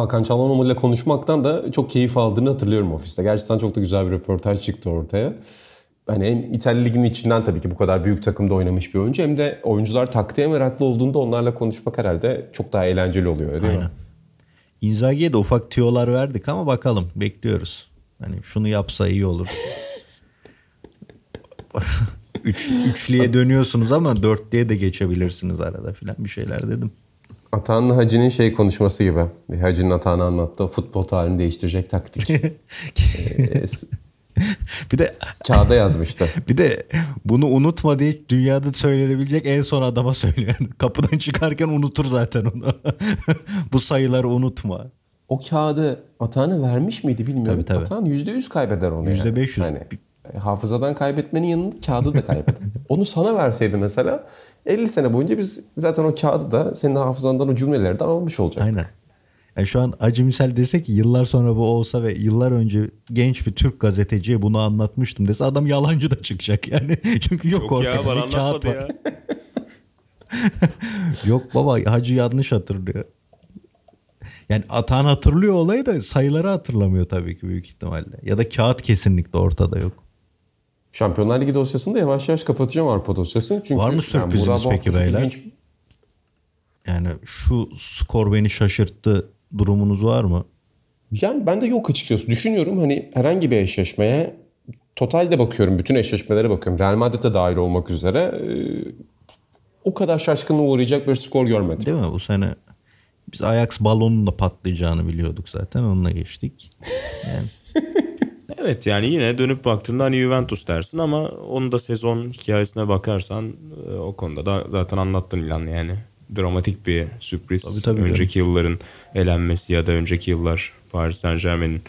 Hakan Çalhanoğlu ile konuşmaktan da çok keyif aldığını hatırlıyorum ofiste. Gerçekten çok da güzel bir röportaj çıktı ortaya. Hani hem İtalya Ligi'nin içinden tabii ki bu kadar büyük takımda oynamış bir oyuncu hem de oyuncular taktiğe meraklı olduğunda onlarla konuşmak herhalde çok daha eğlenceli oluyor değil mi? Aynen. Inzaghi'ye de ufak tüyolar verdik ama bakalım bekliyoruz. Hani şunu yapsa iyi olur. Üç, üçlüye dönüyorsunuz ama dörtlüye de geçebilirsiniz arada filan bir şeyler dedim. Atahan'la Hacı'nın şey konuşması gibi. Hacı'nın Atahan'a anlattığı futbol tarihini değiştirecek taktik. Ee, bir de Kağıda yazmıştı. bir de bunu unutma diye dünyada söylenebilecek en son adama söylüyor. Yani kapıdan çıkarken unutur zaten onu. Bu sayıları unutma. o kağıdı Atahan'a vermiş miydi bilmiyorum. Tabii, tabii. Atahan %100 kaybeder onu. %500. Yani. Hani e, hafızadan kaybetmenin yanında kağıdı da kaybeder. onu sana verseydi mesela 50 sene boyunca biz zaten o kağıdı da senin hafızandan o cümlelerden almış olacaktık. Aynen. Yani şu an acı misal dese ki yıllar sonra bu olsa ve yıllar önce genç bir Türk gazeteciye bunu anlatmıştım dese adam yalancı da çıkacak yani. Çünkü yok, Yok ortada ya bana bir kağıt var. ya. Yok baba hacı yanlış hatırlıyor. Yani Atan hatırlıyor olayı da sayıları hatırlamıyor tabii ki büyük ihtimalle. Ya da kağıt kesinlikle ortada yok. Şampiyonlar Ligi dosyasını da yavaş yavaş kapatacağım Avrupa dosyasını. Çünkü Var mı yani bu hafta peki beyler? ilginç- Yani şu skor beni şaşırttı durumunuz var mı? Yani ben de yok açıkçası. Düşünüyorum hani herhangi bir eşleşmeye totalde bakıyorum. Bütün eşleşmelere bakıyorum. Real Madrid'e dahil olmak üzere. e, o kadar şaşkınlığa uğrayacak bir skor görmedim. Değil mi bu sene? Biz Ajax balonun da patlayacağını biliyorduk zaten onunla geçtik. Yani Evet yani yine dönüp baktığında hani Juventus dersin ama onu da sezon hikayesine bakarsan e, o konuda da zaten anlattın İlhan yani. Dramatik bir sürpriz. Tabii, tabii önceki yılların elenmesi ya da önceki yıllar Paris Saint Germain'in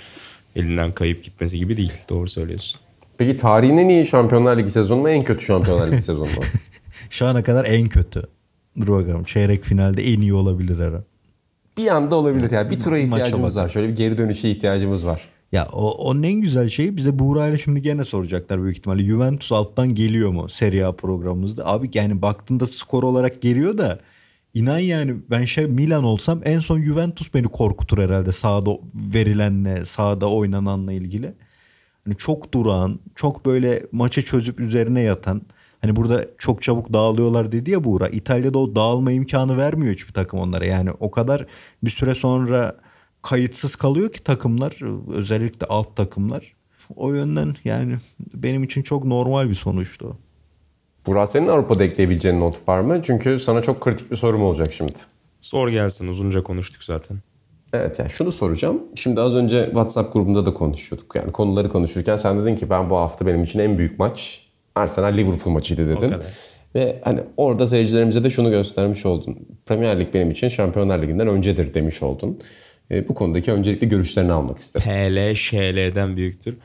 elinden kayıp gitmesi gibi değil. Doğru söylüyorsun. Peki tarihin en iyi Şampiyonlar Ligi sezonu mu en kötü Şampiyonlar Ligi sezonu mu? şu ana kadar en kötü. Dur bakalım çeyrek finalde en iyi olabilir an. bir anda olabilir ya. Bir tura ihtiyacımız var. Şöyle bir geri dönüşe ihtiyacımız var. Ya o, onun en güzel şeyi bize Buğra ile şimdi gene soracaklar büyük ihtimalle. Juventus alttan geliyor mu Serie A programımızda? Abi yani baktığında skor olarak geliyor da inan yani ben şey Milan olsam en son Juventus beni korkutur herhalde sahada verilenle, sahada oynananla ilgili. Hani çok durağan, çok böyle maçı çözüp üzerine yatan. Hani burada çok çabuk dağılıyorlar dedi ya Buğra. İtalya'da o dağılma imkanı vermiyor hiçbir takım onlara. Yani o kadar bir süre sonra kayıtsız kalıyor ki takımlar özellikle alt takımlar. O yönden yani benim için çok normal bir sonuçtu. Burak senin Avrupa'da ekleyebileceğin not var mı? Çünkü sana çok kritik bir sorum olacak şimdi. Sor gelsin uzunca konuştuk zaten. Evet yani şunu soracağım. Şimdi az önce WhatsApp grubunda da konuşuyorduk. Yani konuları konuşurken sen dedin ki ben bu hafta benim için en büyük maç Arsenal Liverpool maçıydı dedin. Ve hani orada seyircilerimize de şunu göstermiş oldun. Premier Lig benim için Şampiyonlar Ligi'nden öncedir demiş oldun. E, bu konudaki öncelikli görüşlerini almak isterim. PL, ŞL'den büyüktür.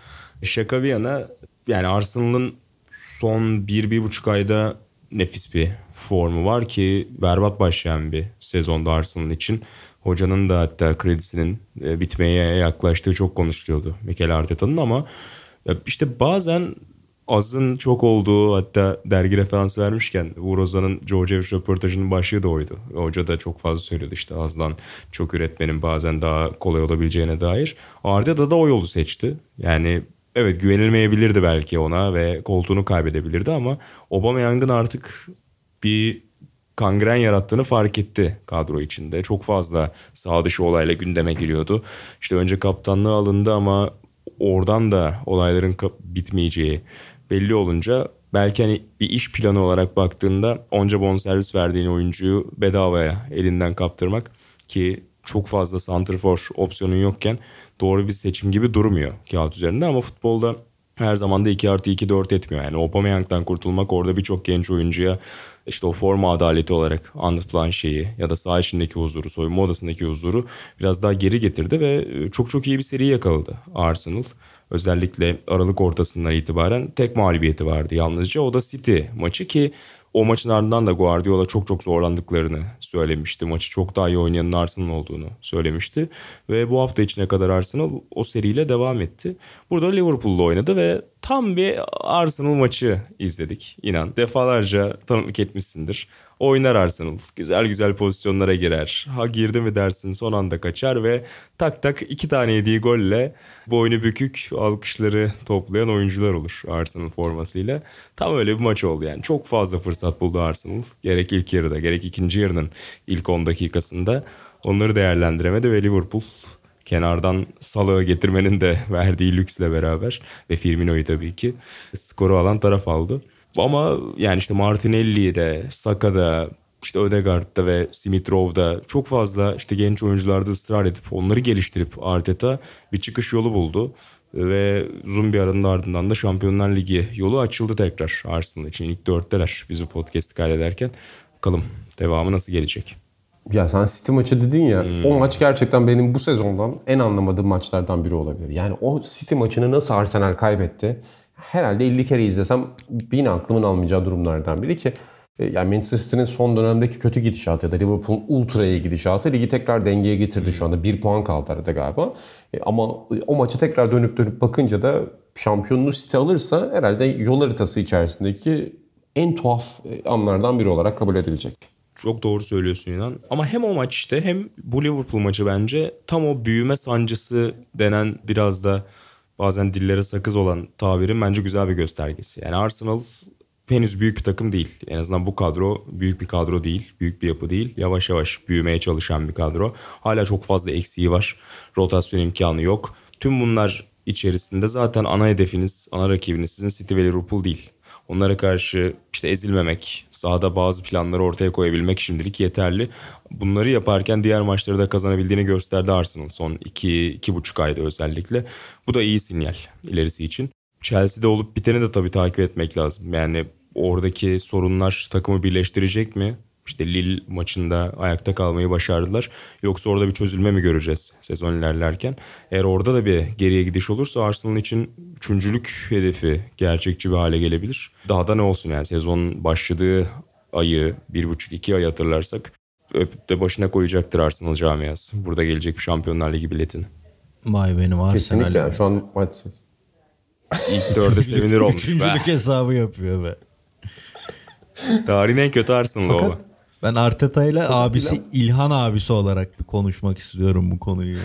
Şaka bir yana yani Arsenal'ın son 1-1,5 ayda nefis bir formu var ki berbat başlayan bir sezonda Arsenal için. Hocanın da hatta kredisinin e, bitmeye yaklaştığı çok konuşuluyordu Mikel Arteta'nın ama işte bazen azın çok olduğu hatta dergi referansı vermişken Uğur Ozan'ın Georgievic röportajının başlığı da oydu. Hoca da çok fazla söylüyordu işte azdan çok üretmenin bazen daha kolay olabileceğine dair. Arteta da o yolu seçti. Yani evet güvenilmeyebilirdi belki ona ve koltuğunu kaybedebilirdi ama Aubameyang'ın artık bir kangren yarattığını fark etti kadro içinde. Çok fazla sağ dışı olayla gündeme giriyordu. İşte önce kaptanlığı alındı ama oradan da olayların bitmeyeceği belli olunca belki hani bir iş planı olarak baktığında onca bonservis verdiğin oyuncuyu bedavaya elinden kaptırmak ki çok fazla santrfor opsiyonun yokken doğru bir seçim gibi durmuyor kağıt üzerinde ama futbolda her zaman da 2 artı 2 4 etmiyor. Yani Aubameyang'dan kurtulmak orada birçok genç oyuncuya işte o forma adaleti olarak anlatılan şeyi ya da saha içindeki huzuru, soyunma odasındaki huzuru biraz daha geri getirdi ve çok çok iyi bir seri yakaladı Arsenal. Özellikle Aralık ortasından itibaren tek mağlubiyeti vardı yalnızca. O da City maçı ki o maçın ardından da Guardiola çok çok zorlandıklarını söylemişti. Maçı çok daha iyi oynayanın Arsenal olduğunu söylemişti. Ve bu hafta içine kadar Arsenal o seriyle devam etti. Burada Liverpool'la oynadı ve tam bir Arsenal maçı izledik. İnan defalarca tanıklık etmişsindir. Oynar Arsenal. Güzel güzel pozisyonlara girer. Ha girdi mi dersin son anda kaçar ve tak tak iki tane yediği golle boynu bükük alkışları toplayan oyuncular olur Arsenal formasıyla. Tam öyle bir maç oldu yani. Çok fazla fırsat buldu Arsenal. Gerek ilk yarıda gerek ikinci yarının ilk 10 dakikasında. Onları değerlendiremedi ve Liverpool kenardan Salah'ı getirmenin de verdiği lüksle beraber ve Firmino'yu tabii ki skoru alan taraf aldı. Ama yani işte Martinelli'de, Saka'da, işte Ödegaard'da ve Smith Rowe'da çok fazla işte genç oyuncularda ısrar edip onları geliştirip Arteta bir çıkış yolu buldu. Ve uzun bir aranın ardından da Şampiyonlar Ligi yolu açıldı tekrar Arsenal için. İlk dörtteler bizi podcast kaydederken. Bakalım devamı nasıl gelecek? Ya sen City maçı dedin ya. O maç gerçekten benim bu sezondan en anlamadığım maçlardan biri olabilir. Yani o City maçını nasıl Arsenal kaybetti? Herhalde 50 kere izlesem yine aklımın almayacağı durumlardan biri ki e, yani Manchester City'nin son dönemdeki kötü gidişatı ya da Liverpool'un ultra iyi gidişatı ligi tekrar dengeye getirdi şu anda. Bir puan kaldı arada galiba. E, ama o maçı tekrar dönüp dönüp bakınca da şampiyonluğu City alırsa herhalde yol haritası içerisindeki en tuhaf e, anlardan biri olarak kabul edilecek. Çok doğru söylüyorsun İnan. Ama hem o maç işte hem bu Liverpool maçı bence tam o büyüme sancısı denen biraz da bazen dillere sakız olan tabirin bence güzel bir göstergesi. Yani Arsenal henüz büyük bir takım değil. En azından bu kadro büyük bir kadro değil. Büyük bir yapı değil. Yavaş yavaş büyümeye çalışan bir kadro. Hala çok fazla eksiği var. Rotasyon imkanı yok. Tüm bunlar içerisinde zaten ana hedefiniz, ana rakibiniz sizin City ve Liverpool değil. Onlara karşı işte ezilmemek, sahada bazı planları ortaya koyabilmek şimdilik yeterli. Bunları yaparken diğer maçları da kazanabildiğini gösterdi Arsenal son 2-2,5 ayda özellikle. Bu da iyi sinyal ilerisi için. Chelsea'de olup biteni de tabii takip etmek lazım. Yani oradaki sorunlar takımı birleştirecek mi? İşte Lille maçında ayakta kalmayı başardılar. Yoksa orada bir çözülme mi göreceğiz sezon ilerlerken? Eğer orada da bir geriye gidiş olursa Arsenal için üçüncülük hedefi gerçekçi bir hale gelebilir. Daha da ne olsun yani sezon başladığı ayı bir buçuk iki ay hatırlarsak öpüp de başına koyacaktır Arsenal camiası. Burada gelecek bir Şampiyonlar Ligi biletini. Vay benim Arsenal. Kesinlikle yani şu an maç İlk dörde sevinir olmuş be. Üçüncülük hesabı yapıyor be. Tarihin en kötü Arsenal'ı o. Ben Arteta ile abisi İlhan abisi olarak bir konuşmak istiyorum bu konuyu.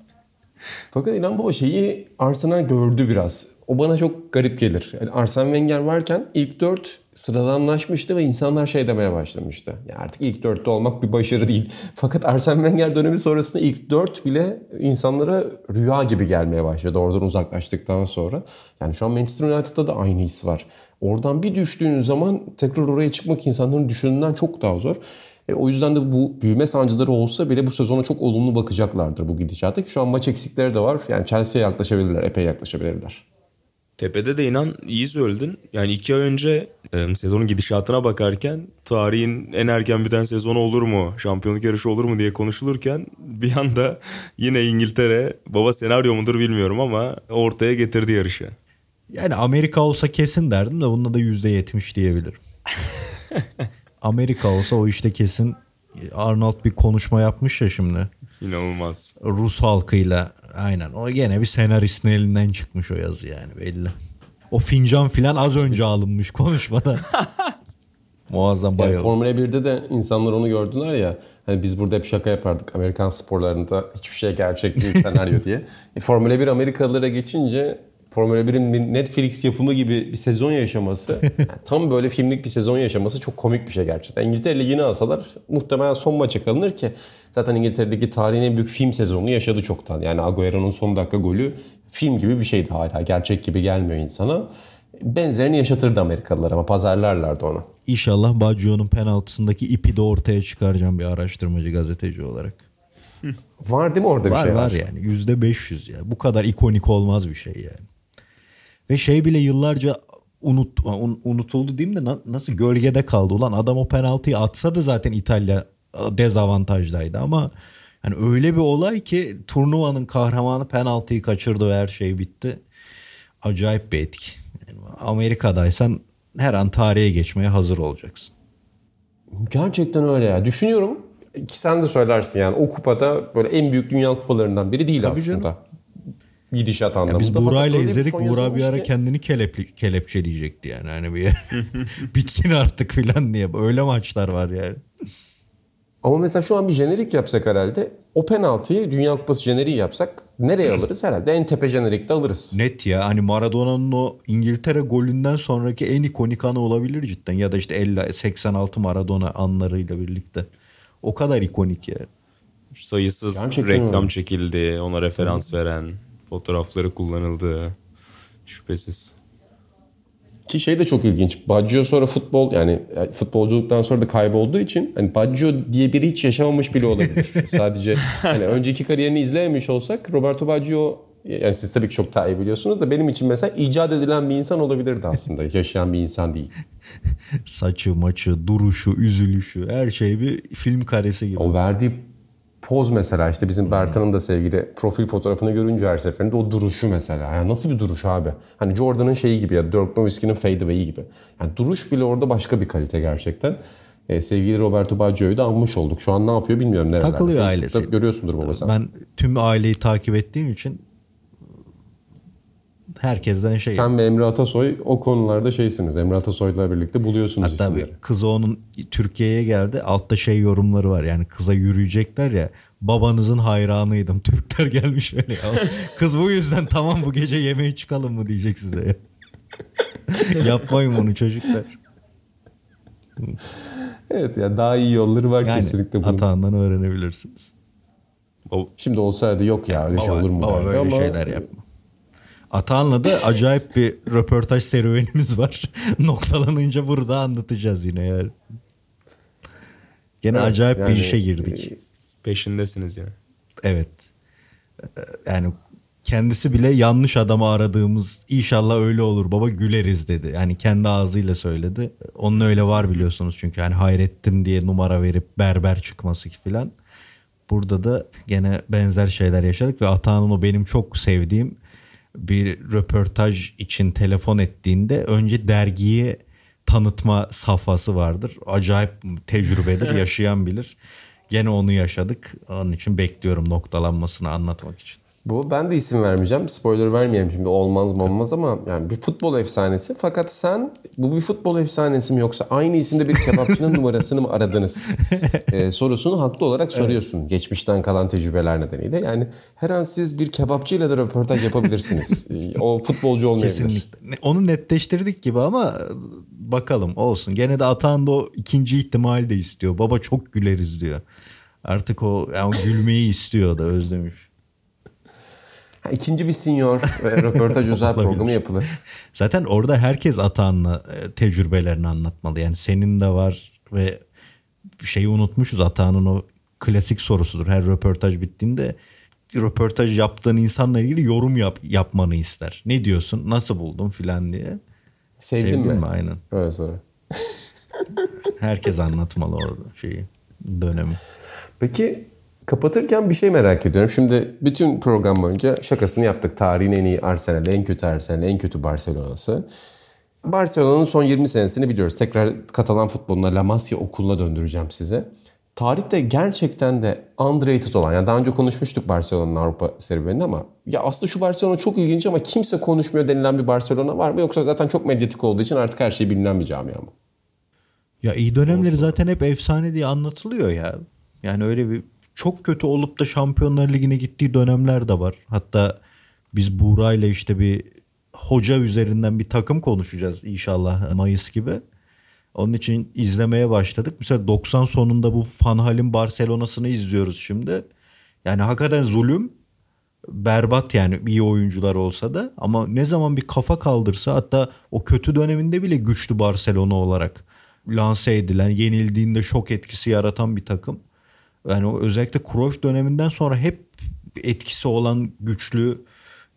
Fakat İlhan Baba şeyi Arsenal gördü biraz. O bana çok garip gelir. Yani Arsene Wenger varken ilk dört sıradanlaşmıştı ve insanlar şey demeye başlamıştı. Ya artık ilk dörtte olmak bir başarı değil. Fakat Arsene Wenger dönemi sonrasında ilk dört bile insanlara rüya gibi gelmeye başladı oradan uzaklaştıktan sonra. Yani şu an Manchester United'da da aynı his var. Oradan bir düştüğünüz zaman tekrar oraya çıkmak insanların düşündüğünden çok daha zor. E, o yüzden de bu büyüme sancıları olsa bile bu sezona çok olumlu bakacaklardır bu gidişatta ki şu an maç eksikleri de var. Yani Chelsea'ye yaklaşabilirler, epey yaklaşabilirler. Tepede de inan iyi söyledin. Yani iki ay önce e, sezonun gidişatına bakarken tarihin en erken biten sezonu olur mu, şampiyonluk yarışı olur mu diye konuşulurken bir anda yine İngiltere baba senaryo mudur bilmiyorum ama ortaya getirdi yarışı. Yani Amerika olsa kesin derdim de bunda da %70 diyebilirim. Amerika olsa o işte kesin Arnold bir konuşma yapmış ya şimdi. İnanılmaz. Rus halkıyla aynen. O gene bir senaristin elinden çıkmış o yazı yani belli. O fincan filan az önce alınmış konuşmada. Muazzam Yani bayıldım. Formula 1'de de insanlar onu gördüler ya. Hani biz burada hep şaka yapardık Amerikan sporlarında hiçbir şey gerçek değil senaryo diye. E, Formula 1 Amerikalılara geçince Formula 1'in bir Netflix yapımı gibi bir sezon yaşaması yani tam böyle filmlik bir sezon yaşaması çok komik bir şey gerçekten. İngiltere Ligi'ni alsalar muhtemelen son maça kalınır ki zaten İngiltere Ligi tarihin en büyük film sezonunu yaşadı çoktan. Yani Agüero'nun son dakika golü film gibi bir şeydi hala gerçek gibi gelmiyor insana. Benzerini yaşatırdı Amerikalılar ama pazarlarlardı onu. İnşallah Baggio'nun penaltısındaki ipi de ortaya çıkaracağım bir araştırmacı gazeteci olarak. Var değil mi orada bir var şey var yani yüzde 500 ya. Bu kadar ikonik olmaz bir şey yani. Ve şey bile yıllarca unut, un- unutuldu diyeyim de na- nasıl gölgede kaldı. Ulan adam o penaltıyı atsa da zaten İtalya dezavantajdaydı ama yani öyle bir olay ki turnuvanın kahramanı penaltıyı kaçırdı ve her şey bitti. Acayip bir etki. Yani Amerika'daysan her an tarihe geçmeye hazır olacaksın. Gerçekten öyle ya. Düşünüyorum. Ki sen de söylersin yani o kupada böyle en büyük dünya kupalarından biri değil aslında. Gidişat anlamında. Biz Fakat Buğra'yla izledik. Buğra bir ara ki- kendini kelepli, kelepçeleyecekti yani. Hani bir bitsin artık filan diye. Öyle maçlar var yani. Ama mesela şu an bir jenerik yapsak herhalde o penaltıyı Dünya Kupası jeneriği yapsak nereye alırız? Herhalde en tepe jenerikte alırız. Net ya hani Maradona'nın o İngiltere golünden sonraki en ikonik anı olabilir cidden. Ya da işte 50 86 Maradona anlarıyla birlikte. O kadar ikonik yani. Sayısız Gerçekten reklam öyle. çekildi, ona referans veren, fotoğrafları kullanıldı. Şüphesiz. Ki şey de çok ilginç. Baggio sonra futbol yani yani futbolculuktan sonra da kaybolduğu için hani Baggio diye biri hiç yaşamamış bile olabilir. Sadece hani önceki kariyerini izlememiş olsak Roberto Baggio Yani siz tabii ki çok daha iyi biliyorsunuz da benim için mesela icat edilen bir insan olabilirdi aslında. Yaşayan bir insan değil. Saçı, maçı, duruşu, üzülüşü her şey bir film karesi gibi. O verdiği poz mesela işte bizim Bertan'ın da sevgili profil fotoğrafını görünce her seferinde o duruşu mesela. Yani nasıl bir duruş abi? Hani Jordan'ın şeyi gibi ya Dirk Nowitzki'nin fadeaway'i gibi. Yani duruş bile orada başka bir kalite gerçekten. Ee, sevgili Roberto Baggio'yu da almış olduk. Şu an ne yapıyor bilmiyorum nerelerde. Takılıyor Facebook'ta ailesi. Görüyorsundur baba sen. Ben tüm aileyi takip ettiğim için herkesten şey. Sen ve Emre Atasoy o konularda şeysiniz. Emre Atasoy'la birlikte buluyorsunuz Hatta isimleri. bir kızı onun Türkiye'ye geldi. Altta şey yorumları var. Yani kıza yürüyecekler ya. Babanızın hayranıydım. Türkler gelmiş öyle ya. Kız bu yüzden tamam bu gece yemeğe çıkalım mı diyecek size ya. Yapmayın bunu çocuklar. Evet ya daha iyi yolları var Yani kesinlikle bunun. hatandan öğrenebilirsiniz. Şimdi olsaydı yok ya öyle şey olur mu baba derdi böyle ama şeyler yapma. Atahan'la da acayip bir röportaj serüvenimiz var. Noktalanınca burada anlatacağız yine yani. Gene Evet, acayip bir yani, işe girdik. e, peşindesiniz yine. Evet. Ee, Yani kendisi bile yanlış adamı aradığımız inşallah öyle olur baba güleriz dedi. Yani kendi ağzıyla söyledi. Onun öyle var biliyorsunuz çünkü hani Hayrettin diye numara verip berber çıkması filan. Burada da gene benzer şeyler yaşadık ve Atahan'ın o benim çok sevdiğim bir röportaj için telefon ettiğinde önce dergiye tanıtma safhası vardır. Acayip tecrübedir, yaşayan bilir. Gene onu yaşadık. Onun için bekliyorum noktalanmasını anlatmak için. Bu ben de isim vermeyeceğim. Spoiler vermeyeyim şimdi olmaz mı olmaz ama yani bir futbol efsanesi. Fakat sen bu bir futbol efsanesi mi yoksa aynı isimde bir kebapçının numarasını mı aradınız? Ee, sorusunu haklı olarak soruyorsun. Geçmişten kalan tecrübeler nedeniyle. Yani her an siz bir kebapçıyla da röportaj yapabilirsiniz. Ee, o futbolcu olmayabilir. Kesinlikle. Onu netleştirdik gibi ama bakalım olsun. Gene de Atahan da o ikinci ihtimali de istiyor. Baba çok güleriz diyor. Artık o, yani o gülmeyi istiyor da özlemiş. Ha, ikinci bir senior ve röportaj özel programı yapılır. Zaten orada herkes Atahan'la e, tecrübelerini anlatmalı. Yani senin de var ve şeyi unutmuşuz. Atahan'ın o klasik sorusudur. Her röportaj bittiğinde röportaj yaptığın insanla ilgili yorum yap, yapmanı ister. Ne diyorsun? Nasıl buldun filan diye. Sevdin, Sevdin mi? mi? Aynen. Öyle sonra. Herkes anlatmalı orada şeyi dönemi. Peki kapatırken bir şey merak ediyorum. Şimdi bütün program boyunca şakasını yaptık. Tarihin en iyi Arsenal, en kötü Arsenal, en kötü Barcelona'sı. Barcelona'nın son 20 senesini biliyoruz. Tekrar Katalan futboluna La Masia okuluna döndüreceğim size. Tarihte gerçekten de underrated olan, yani daha önce konuşmuştuk Barcelona'nın Avrupa serüvenini ama ya aslında şu Barcelona çok ilginç ama kimse konuşmuyor denilen bir Barcelona var mı? Yoksa zaten çok medyatik olduğu için artık her şey bilinen bir camia mı? Ya iyi dönemleri zaten hep efsane diye anlatılıyor ya. Yani öyle bir çok kötü olup da Şampiyonlar Ligi'ne gittiği dönemler de var. Hatta biz Buğra'yla işte bir hoca üzerinden bir takım konuşacağız inşallah Mayıs gibi. Onun için izlemeye başladık. Mesela 90 sonunda bu Van Hal'in Barcelona'sını izliyoruz şimdi. Yani hakikaten zulüm berbat yani iyi oyuncular olsa da ama ne zaman bir kafa kaldırsa hatta o kötü döneminde bile güçlü Barcelona olarak lanse edilen, yenildiğinde şok etkisi yaratan bir takım. Yani o özellikle Cruyff döneminden sonra hep etkisi olan güçlü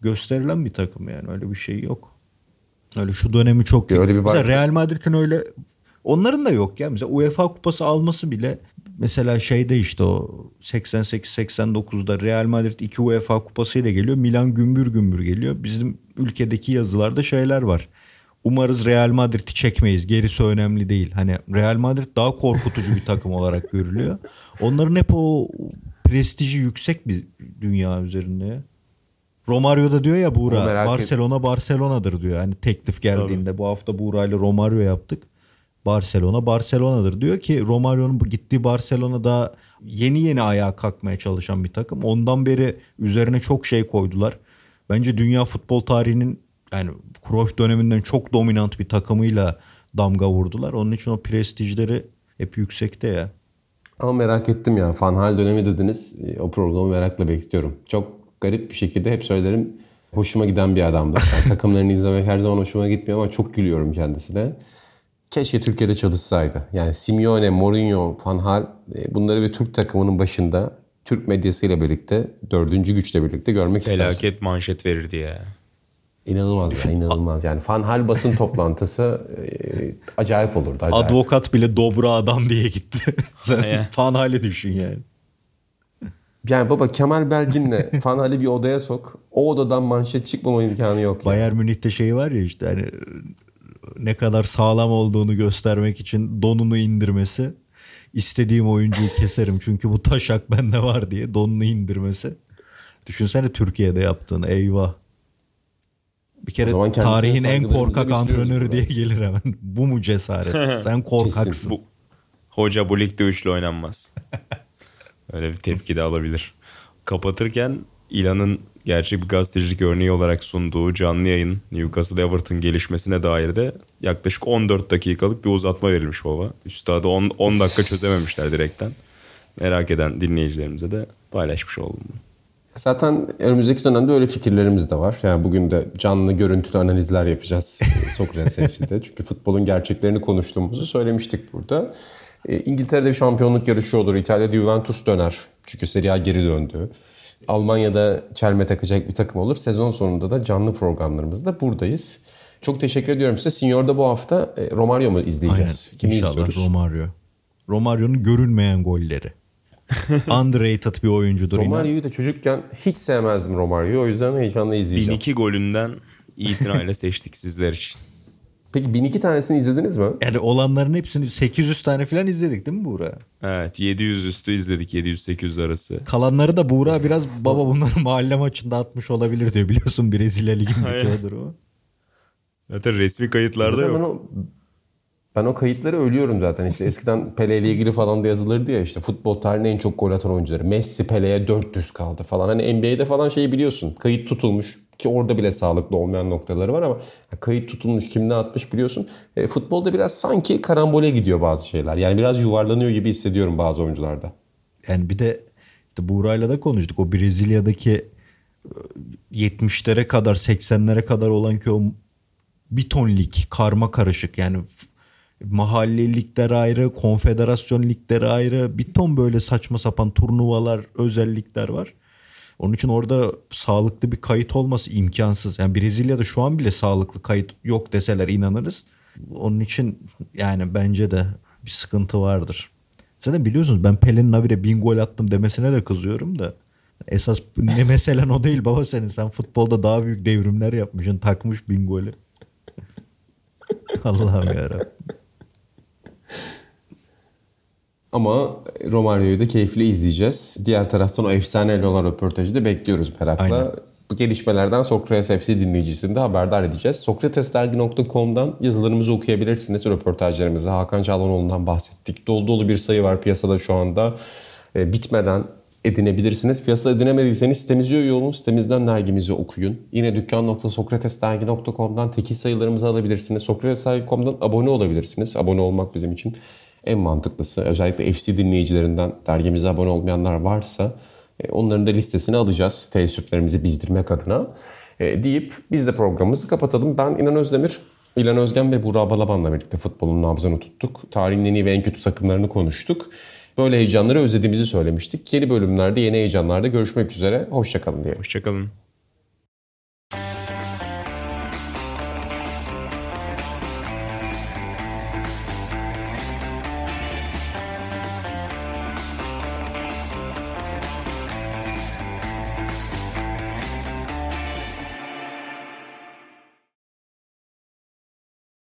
gösterilen bir takım yani öyle bir şey yok. Öyle şu dönemi çok. Öyle bir Mesela Real Madrid'in öyle onların da yok ya. Mesela UEFA kupası alması bile mesela şeyde işte o 88-89'da Real Madrid 2 UEFA kupasıyla geliyor. Milan gümbür gümbür geliyor. Bizim ülkedeki yazılarda şeyler var. Umarız Real Madrid'i çekmeyiz. Gerisi önemli değil. Hani Real Madrid daha korkutucu bir takım olarak görülüyor. Onların hep o prestiji yüksek bir dünya üzerinde. Romario da diyor ya Buğra merak et- Barcelona Barcelona'dır diyor. Hani teklif geldiğinde bu hafta Buğra ile Romario yaptık. Barcelona Barcelona'dır diyor ki Romario'nun gittiği Barcelona daha yeni yeni ayağa kalkmaya çalışan bir takım. Ondan beri üzerine çok şey koydular. Bence dünya futbol tarihinin yani Cruyff döneminden çok dominant bir takımıyla damga vurdular. Onun için o prestijleri hep yüksekte ya. Ama merak ettim ya. Fanhal dönemi dediniz. E, O programı merakla bekliyorum. Çok garip bir şekilde hep söylerim. Hoşuma giden bir adamdır. Yani takımlarını izlemek her zaman hoşuma gitmiyor ama çok gülüyorum kendisine. Keşke Türkiye'de çalışsaydı. Yani Simeone, Mourinho, Van Hal e, bunları bir Türk takımının başında Türk medyasıyla birlikte, dördüncü güçle birlikte görmek istersin. Felaket manşet verirdi ya. İnanılmaz ya, inanılmaz. Yani Fanhal basın toplantısı e, acayip olurdu. Acayip. Advokat bile dobra adam diye gitti. Sen Aynen. fan hali düşün yani. Yani baba Kemal Belgin'le Fanhal'i bir odaya sok. O odadan manşet çıkmama imkanı yok. ya. Bayern Münih'te şey var ya işte hani ne kadar sağlam olduğunu göstermek için donunu indirmesi. istediğim oyuncuyu keserim çünkü bu taşak bende var diye donunu indirmesi. Düşünsene Türkiye'de yaptığını eyvah. Bir kere tarihin en korkak antrenörü diye gelir hemen. Bu mu cesaret? Sen korkaksın. Kesin. Bu hoca bu ligde üçlü oynanmaz. Öyle bir tepki de alabilir. Kapatırken İlan'ın gerçek bir gazetecilik örneği olarak sunduğu canlı yayın Newcastle Everton gelişmesine dair de yaklaşık 14 dakikalık bir uzatma verilmiş baba. Üstada 10, 10 dakika çözememişler direkten. Merak eden dinleyicilerimize de paylaşmış oldum. Zaten önümüzdeki dönemde öyle fikirlerimiz de var. Yani bugün de canlı görüntülü analizler yapacağız Sokrates FC'de. Çünkü futbolun gerçeklerini konuştuğumuzu söylemiştik burada. E, İngiltere'de bir şampiyonluk yarışı olur. İtalya'da Juventus döner. Çünkü Serie A geri döndü. Almanya'da çelme takacak bir takım olur. Sezon sonunda da canlı programlarımızda buradayız. Çok teşekkür ediyorum size. Signor'da bu hafta e, Romario mu izleyeceğiz? Kimi İnşallah izliyoruz? Romario. Romario'nun görülmeyen golleri. Underrated bir oyuncudur. Romario'yu da çocukken hiç sevmezdim Romario'yu. O yüzden heyecanla izleyeceğim. 1002 golünden itinayla seçtik sizler için. Peki 1002 tanesini izlediniz mi? Yani olanların hepsini 800 tane falan izledik değil mi Buğra? Evet 700 üstü izledik 700-800 arası. Kalanları da Buğra biraz baba bunları mahalle maçında atmış olabilir diyor. Biliyorsun Brezilya Ligi'ndeki o durumu. Zaten resmi kayıtlarda Zaten ben yok. o, ben o kayıtları ölüyorum zaten. İşte eskiden Pele ile ilgili falan da yazılırdı ya işte futbol tarihinin en çok gol atan oyuncuları. Messi Pele'ye 400 kaldı falan. Hani NBA'de falan şeyi biliyorsun. Kayıt tutulmuş ki orada bile sağlıklı olmayan noktaları var ama kayıt tutulmuş kim ne atmış biliyorsun. E, futbolda biraz sanki karambole gidiyor bazı şeyler. Yani biraz yuvarlanıyor gibi hissediyorum bazı oyuncularda. Yani bir de işte Buğra'yla da konuştuk. O Brezilya'daki e, 70'lere kadar 80'lere kadar olan ki o bir ton lig karma karışık yani mahalle ligler ayrı, konfederasyon ligleri ayrı, bir ton böyle saçma sapan turnuvalar, özellikler var. Onun için orada sağlıklı bir kayıt olması imkansız. Yani Brezilya'da şu an bile sağlıklı kayıt yok deseler inanırız. Onun için yani bence de bir sıkıntı vardır. Zaten biliyorsunuz ben Pelin'in habire bin gol attım demesine de kızıyorum da. Esas ne meselen o değil baba senin. Sen futbolda daha büyük devrimler yapmışsın. Takmış bin golü. Allah'ım yarabbim. Ama Romario'yu da keyifli izleyeceğiz. Diğer taraftan o efsaneyle olan röportajı da bekliyoruz merakla. Aynen. Bu gelişmelerden Sokrates FC dinleyicisini de haberdar edeceğiz. Sokratesdergi.com'dan yazılarımızı okuyabilirsiniz. Röportajlarımızı Hakan Çağlanoğlu'ndan bahsettik. Dolu dolu bir sayı var piyasada şu anda. E, bitmeden edinebilirsiniz. Piyasada edinemediyseniz sitemize üye olun. Sitemizden dergimizi okuyun. Yine dükkan.sokratesdergi.com'dan tekil sayılarımızı alabilirsiniz. Sokratesdergi.com'dan abone olabilirsiniz. Abone olmak bizim için en mantıklısı. Özellikle FC dinleyicilerinden dergimize abone olmayanlar varsa e, onların da listesini alacağız. Teessüflerimizi bildirmek adına. E, deyip biz de programımızı kapatalım. Ben İnan Özdemir, İlhan Özgen ve Burak Balaban'la birlikte futbolun nabzını tuttuk. Tarihin en iyi ve en kötü takımlarını konuştuk. Böyle heyecanları özlediğimizi söylemiştik. Yeni bölümlerde, yeni heyecanlarda görüşmek üzere. Hoşçakalın diyelim. Hoşçakalın.